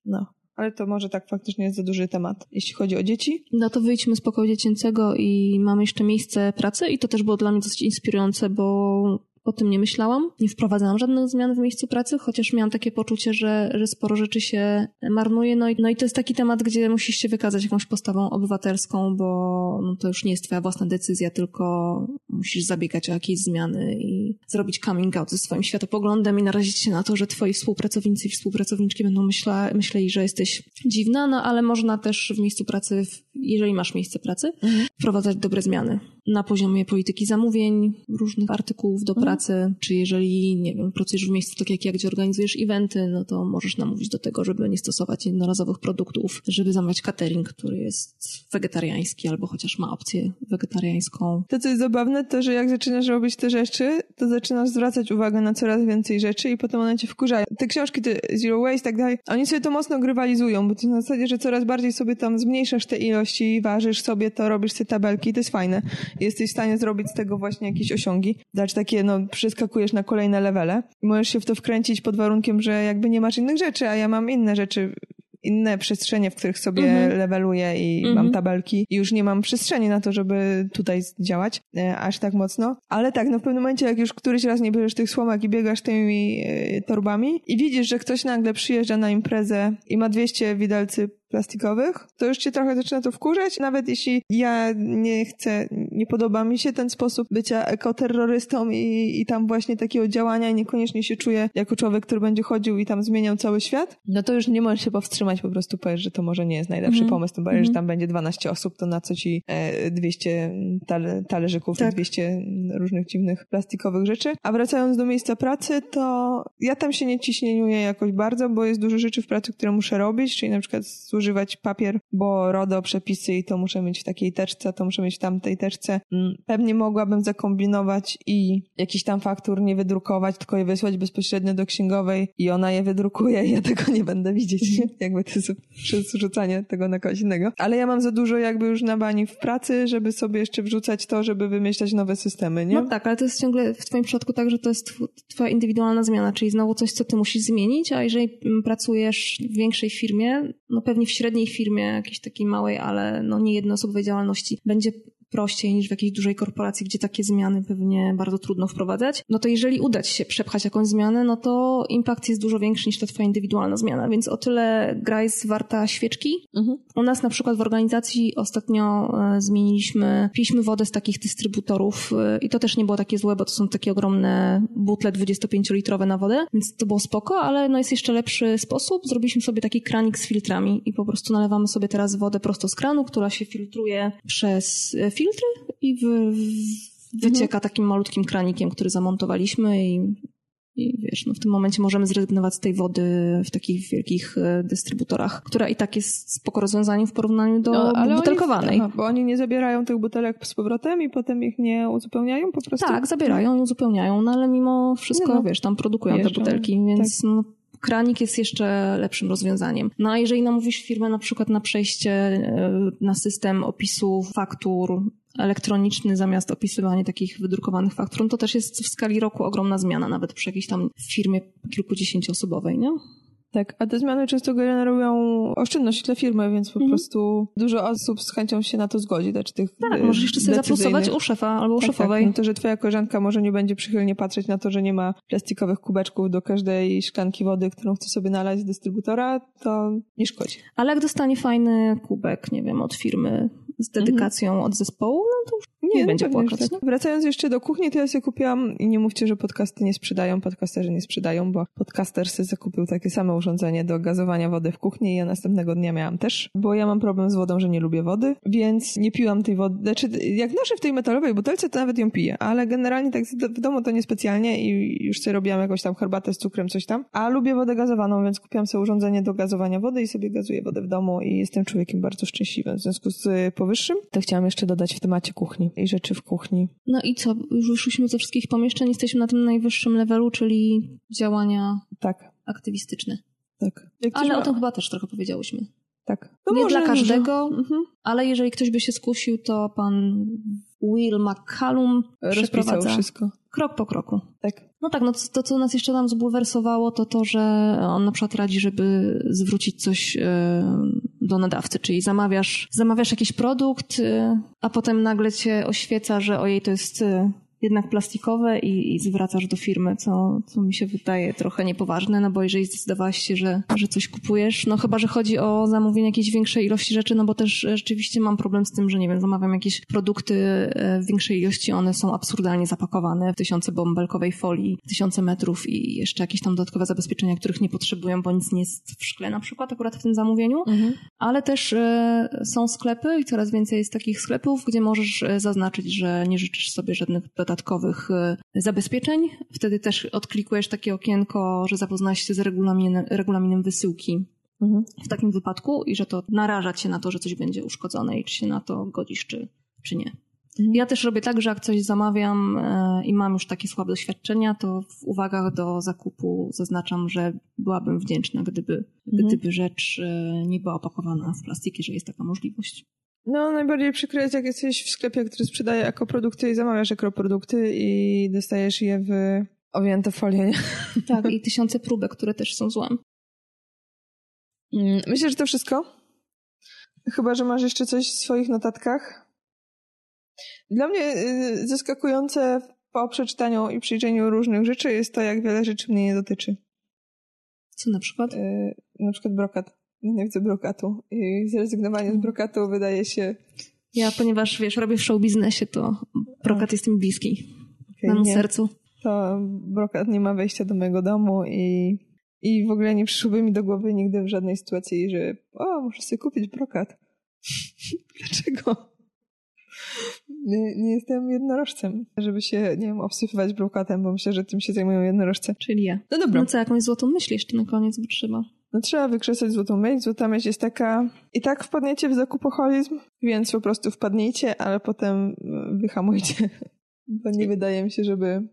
no, ale to może tak faktycznie jest za duży temat. Jeśli chodzi o dzieci? No to wyjdźmy z pokoju dziecięcego i mamy jeszcze miejsce pracy i to też było dla mnie dosyć inspirujące, bo o tym nie myślałam. Nie wprowadzałam żadnych zmian w miejscu pracy, chociaż miałam takie poczucie, że, że sporo rzeczy się marnuje. No i, no i to jest taki temat, gdzie musisz się wykazać jakąś postawą obywatelską, bo no to już nie jest twoja własna decyzja, tylko musisz zabiegać o jakieś zmiany i zrobić coming out ze swoim światopoglądem i narazić się na to, że twoi współpracownicy i współpracowniczki będą myśla, myśleli, że jesteś dziwna, no ale można też w miejscu pracy, jeżeli masz miejsce pracy, mhm. wprowadzać dobre zmiany. Na poziomie polityki zamówień, różnych artykułów do mhm. pracy, czy jeżeli, nie wiem, pracujesz w miejscu tak jak ja, gdzie organizujesz eventy, no to możesz namówić do tego, żeby nie stosować jednorazowych produktów, żeby zamawiać catering, który jest wegetariański albo chociaż ma opcję wegetariańską. To, co jest zabawne, to, że jak zaczynasz robić te rzeczy, to zaczynasz zwracać uwagę na coraz więcej rzeczy i potem one cię wkurzają. Te książki, te Zero Waste i tak dalej, oni sobie to mocno grywalizują, bo to na zasadzie, że coraz bardziej sobie tam zmniejszasz te ilości, ważysz sobie to, robisz sobie tabelki, to jest fajne. Jesteś w stanie zrobić z tego właśnie jakieś osiągi. Dać takie, no, przeskakujesz na kolejne levele. Możesz się w to wkręcić pod warunkiem, że jakby nie masz innych rzeczy, a ja mam inne rzeczy inne przestrzenie, w których sobie mhm. leveluję i mhm. mam tabelki i już nie mam przestrzeni na to, żeby tutaj działać e, aż tak mocno. Ale tak, no w pewnym momencie, jak już któryś raz nie bierzesz tych słomek i biegasz tymi e, torbami i widzisz, że ktoś nagle przyjeżdża na imprezę i ma 200 widelcy plastikowych, to już cię trochę zaczyna to wkurzać. Nawet jeśli ja nie chcę, nie podoba mi się ten sposób bycia ekoterrorystą i, i tam właśnie takiego działania i niekoniecznie się czuję jako człowiek, który będzie chodził i tam zmieniał cały świat, no to już nie możesz się powstrzymać, po prostu powiesz, że to może nie jest najlepszy mm. pomysł, tym bardziej, mm. że tam będzie 12 osób, to na co ci e, 200 tale, talerzyków tak. i 200 różnych dziwnych plastikowych rzeczy. A wracając do miejsca pracy, to ja tam się nie ciśnieniuję jakoś bardzo, bo jest dużo rzeczy w pracy, które muszę robić, czyli na przykład służyć używać papier, bo RODO przepisy i to muszę mieć w takiej teczce, to muszę mieć w tamtej teczce. Mm, pewnie mogłabym zakombinować i jakiś tam faktur nie wydrukować, tylko je wysłać bezpośrednio do księgowej i ona je wydrukuje i ja tego nie będę widzieć. Nie? Jakby to jest przerzucanie tego na kogoś innego. Ale ja mam za dużo jakby już na bani w pracy, żeby sobie jeszcze wrzucać to, żeby wymyślać nowe systemy, nie? No tak, ale to jest ciągle w twoim przypadku tak, że to jest twoja indywidualna zmiana, czyli znowu coś, co ty musisz zmienić, a jeżeli mm, pracujesz w większej firmie, no pewnie w średniej firmie, jakiejś takiej małej, ale no nie jednoosobowej działalności, będzie prościej niż w jakiejś dużej korporacji, gdzie takie zmiany pewnie bardzo trudno wprowadzać, no to jeżeli uda ci się przepchać jakąś zmianę, no to impact jest dużo większy niż ta twoja indywidualna zmiana, więc o tyle gra jest warta świeczki. Mhm. U nas na przykład w organizacji ostatnio e, zmieniliśmy, piliśmy wodę z takich dystrybutorów e, i to też nie było takie złe, bo to są takie ogromne butle 25-litrowe na wodę, więc to było spoko, ale no jest jeszcze lepszy sposób. Zrobiliśmy sobie taki kranik z filtrami i po prostu nalewamy sobie teraz wodę prosto z kranu, która się filtruje przez filtr filtry i w, w, wycieka mhm. takim malutkim kranikiem, który zamontowaliśmy i, i wiesz, no w tym momencie możemy zrezygnować z tej wody w takich wielkich e, dystrybutorach, która i tak jest spoko rozwiązaniem w porównaniu do no, ale butelkowanej. Oni, bo oni nie zabierają tych butelek z powrotem i potem ich nie uzupełniają po prostu? Tak, zabierają i uzupełniają, no ale mimo wszystko, no, wiesz, tam produkują te butelki, więc tak. no, kranik jest jeszcze lepszym rozwiązaniem. No a jeżeli namówisz firmę na przykład na przejście e, na system opisu faktur elektroniczny zamiast opisywania takich wydrukowanych faktur, to też jest w skali roku ogromna zmiana, nawet przy jakiejś tam firmie kilkudziesięcioosobowej, nie? Tak, a te zmiany często generują oszczędność dla firmy, więc po mhm. prostu dużo osób z chęcią się na to zgodzi. Znaczy tych tak, możesz jeszcze sobie zaplusować u szefa albo u tak, tak. szefowej. Tak. To, że twoja koleżanka może nie będzie przychylnie patrzeć na to, że nie ma plastikowych kubeczków do każdej szklanki wody, którą chce sobie nalać z dystrybutora, to nie szkodzi. Ale jak dostanie fajny kubek, nie wiem, od firmy z dedykacją mhm. od zespołu, no to już nie, nie będzie płakać. Tak. Wracając jeszcze do kuchni, to ja sobie kupiłam i nie mówcie, że podcasty nie sprzedają, podcasterzy nie sprzedają, bo podcaster sobie zakupił takie same urządzenie do gazowania wody w kuchni i ja następnego dnia miałam też, bo ja mam problem z wodą, że nie lubię wody, więc nie piłam tej wody. Znaczy, jak noszę w tej metalowej butelce, to nawet ją piję, ale generalnie tak w domu to niespecjalnie i już sobie robiłam jakąś tam herbatę z cukrem, coś tam, a lubię wodę gazowaną, więc kupiłam sobie urządzenie do gazowania wody i sobie gazuję wodę w domu i jestem człowiekiem bardzo szczęśliwym. W związku z powyższym, to chciałam jeszcze dodać w temacie kuchni i rzeczy w kuchni. No i co? Już wyszliśmy ze wszystkich pomieszczeń, jesteśmy na tym najwyższym levelu, czyli działania tak. aktywistyczne. Tak. Ale ma... o tym chyba też trochę powiedziałyśmy. Tak. No Nie dla każdego, mhm. ale jeżeli ktoś by się skusił, to pan Will McCallum rozprowadza wszystko. krok po kroku. Tak. No tak, no to, to co nas jeszcze tam zbulwersowało, to to, że on na przykład radzi, żeby zwrócić coś e, do nadawcy, czyli zamawiasz, zamawiasz jakiś produkt, e, a potem nagle cię oświeca, że ojej, to jest e, jednak plastikowe i, i, zwracasz do firmy, co, co mi się wydaje trochę niepoważne, no bo jeżeli zdecydowałaś się, że, że coś kupujesz, no chyba, że chodzi o zamówienie jakiejś większej ilości rzeczy, no bo też rzeczywiście mam problem z tym, że nie wiem, zamawiam jakieś produkty e, w większej ilości, one są absurdalnie zapakowane w tysiące bąbelkowej folii, tysiące metrów i jeszcze jakieś tam dodatkowe zabezpieczenia, których nie potrzebują, bo nic nie jest w szkle na przykład akurat w tym zamówieniu, mhm. ale też e, są sklepy i coraz więcej jest takich sklepów, gdzie możesz e, zaznaczyć, że nie życzysz sobie żadnych dodatkowych e, zabezpieczeń. Wtedy też odklikujesz takie okienko, że zapoznasz się z regulaminem, regulaminem wysyłki mhm. w takim wypadku i że to naraża cię na to, że coś będzie uszkodzone i czy się na to godzisz, czy, czy nie. Mhm. Ja też robię tak, że jak coś zamawiam e, i mam już takie słabe doświadczenia, to w uwagach do zakupu zaznaczam, że byłabym wdzięczna, gdyby, mhm. gdyby rzecz nie była opakowana w plastiki, że jest taka możliwość. No, najbardziej przykre jest, jak jesteś w sklepie, który sprzedaje ekoprodukty i zamawiasz ekoprodukty i dostajesz je w owinięte folię, nie? Tak, i tysiące próbek, które też są złem. Mm, myślę, że to wszystko. Chyba, że masz jeszcze coś w swoich notatkach. Dla mnie y, zaskakujące po przeczytaniu i przyjrzeniu różnych rzeczy jest to, jak wiele rzeczy mnie nie dotyczy. Co na przykład? Y, na przykład brokat nienawidzę brokatu i zrezygnowanie z brokatu wydaje się... Ja, ponieważ wiesz, robię w show biznesie, to brokat jest mi bliski. Okay, na sercu. To brokat nie ma wejścia do mojego domu i, i w ogóle nie przyszłoby mi do głowy nigdy w żadnej sytuacji, że o, muszę sobie kupić brokat. Dlaczego? Nie, nie, jestem jednorożcem, żeby się, nie wiem, obsypywać brokatem, bo myślę, że tym się zajmują jednorożce. Czyli ja. No dobra. No co, jakąś złotą myśl jeszcze na koniec by trzeba? No trzeba wykrzesać złotą myśl. Złota myśl jest taka, i tak wpadniecie w zakupoholizm, więc po prostu wpadnijcie, ale potem wyhamujcie. Bo nie wydaje mi się, żeby...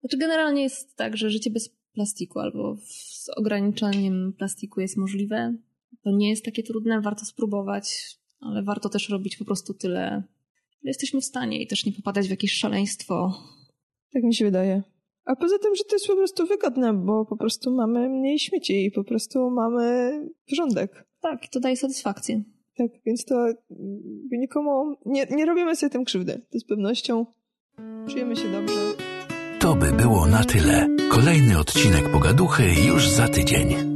Znaczy generalnie jest tak, że życie bez plastiku albo z ograniczaniem plastiku jest możliwe. To nie jest takie trudne, warto spróbować, ale warto też robić po prostu tyle, ile jesteśmy w stanie i też nie popadać w jakieś szaleństwo. Tak mi się wydaje. A poza tym, że to jest po prostu wygodne, bo po prostu mamy mniej śmieci i po prostu mamy porządek. Tak, to daje satysfakcję. Tak, więc to nikomu nie, nie robimy sobie tym krzywdy. To z pewnością czujemy się dobrze. To by było na tyle. Kolejny odcinek Pogaduchy już za tydzień.